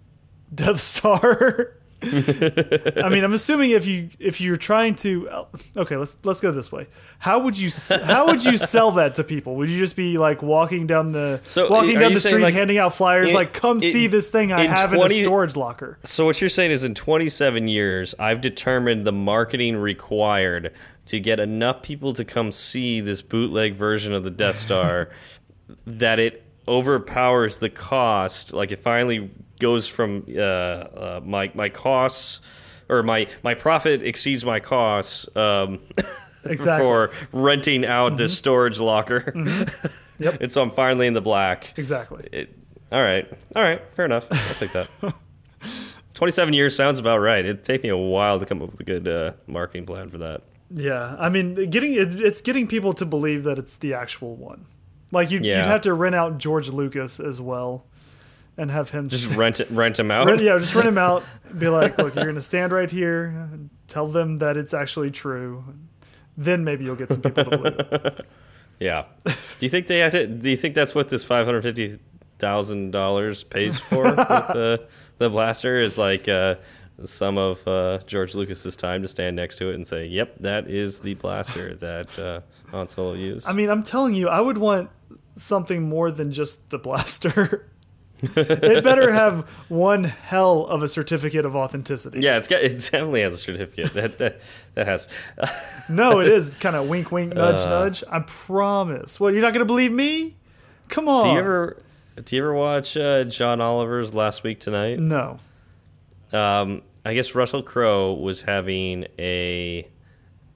[SPEAKER 1] Death Star. <laughs> <laughs> I mean, I'm assuming if you if you're trying to oh, okay, let's let's go this way. How would you how would you sell that to people? Would you just be like walking down the
[SPEAKER 2] So,
[SPEAKER 1] walking down the street
[SPEAKER 2] like,
[SPEAKER 1] handing out flyers
[SPEAKER 2] in-
[SPEAKER 1] like come
[SPEAKER 2] in-
[SPEAKER 1] see this thing I have in a storage locker?
[SPEAKER 2] So what you're saying is in 27 years, I've determined the marketing required to get enough people to come see this bootleg version of the Death Star <laughs> that it overpowers the cost. Like it finally goes from uh, uh, my my costs or my my profit exceeds my costs um, <laughs>
[SPEAKER 1] Exactly.
[SPEAKER 2] for renting out the storage locker.
[SPEAKER 1] Yep.
[SPEAKER 2] and so I'm finally in the black.
[SPEAKER 1] Exactly.
[SPEAKER 2] It, all right, all right, fair enough. I'll take that. <laughs> Twenty-seven years sounds about right. It'd take me a while to come up with a good uh, marketing plan for that.
[SPEAKER 1] Yeah, I mean, getting it, it's getting people to believe that it's the actual one. Like you'd,
[SPEAKER 2] Yeah.
[SPEAKER 1] you'd have to rent out George Lucas as well, and have him
[SPEAKER 2] Just rent it, rent them out.
[SPEAKER 1] rent- yeah, just rent him out. <laughs> Be like, look, you're gonna stand right here, and tell them that it's actually true. Then maybe you'll get some people to believe it. <laughs>
[SPEAKER 2] Yeah. Do you think they have to? Do you think that's what this five hundred fifty thousand dollars pays for with <laughs> the the blaster? Is like uh, some of uh, George Lucas's time to stand next to it and say, "Yep, that is the blaster that uh, Han Solo used."
[SPEAKER 1] I mean, I'm telling you, I would want something more than just the blaster. <laughs> it better have one hell of a certificate of authenticity.
[SPEAKER 2] yeah, it's got it definitely has a certificate that that that has. <laughs>
[SPEAKER 1] No, it is kind of wink, wink, nudge,
[SPEAKER 2] Uh.
[SPEAKER 1] nudge. I promise. What? You're not going to believe me? Come on.
[SPEAKER 2] Do you ever do you ever watch uh, John Oliver's Last Week Tonight?
[SPEAKER 1] No.
[SPEAKER 2] Um, I guess Russell Crowe was having a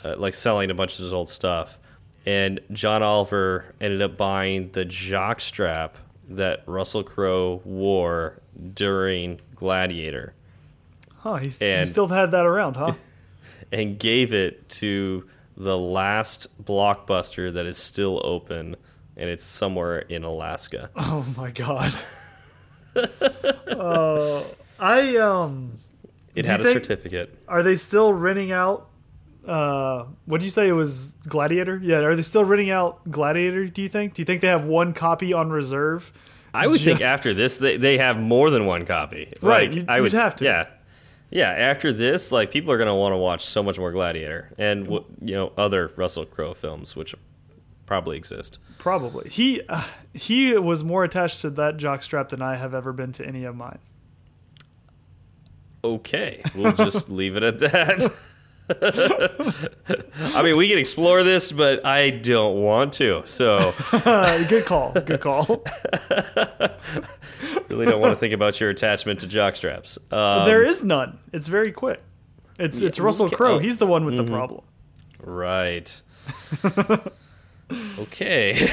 [SPEAKER 2] uh, like selling a bunch of his old stuff, and John Oliver ended up buying the jock strap that Russell Crowe wore during Gladiator,
[SPEAKER 1] Huh? He's, he still had that around, huh? <laughs>
[SPEAKER 2] and gave it to the last blockbuster that is still open, and it's somewhere in Alaska. <laughs>
[SPEAKER 1] oh my god. uh, I um.
[SPEAKER 2] It had a
[SPEAKER 1] think-
[SPEAKER 2] certificate.
[SPEAKER 1] Are they still renting out? Uh, what do you say it was Gladiator? Yeah, are they still renting out Gladiator? Do you think? Do you think they have one copy on reserve?
[SPEAKER 2] I would think after this they, they have more than one copy.
[SPEAKER 1] Right,
[SPEAKER 2] Like,
[SPEAKER 1] you'd-
[SPEAKER 2] I would
[SPEAKER 1] you'd have to.
[SPEAKER 2] Yeah, yeah. After this, like people are going to want to watch so much more Gladiator and you know other Russell Crowe films, which probably exist.
[SPEAKER 1] Probably. He uh, he was more attached to that jockstrap than I have ever been to any of mine.
[SPEAKER 2] Okay, we'll just <laughs> leave it at that. <laughs> I mean, we can explore this, but I don't want to. So, <laughs>
[SPEAKER 1] good call. Good call. <laughs>
[SPEAKER 2] really don't want to think about your attachment to jockstraps. Um,
[SPEAKER 1] there is none. It's very quick. It's it's Russell. Crowe.
[SPEAKER 2] Oh.
[SPEAKER 1] He's the one with the problem.
[SPEAKER 2] Right. okay.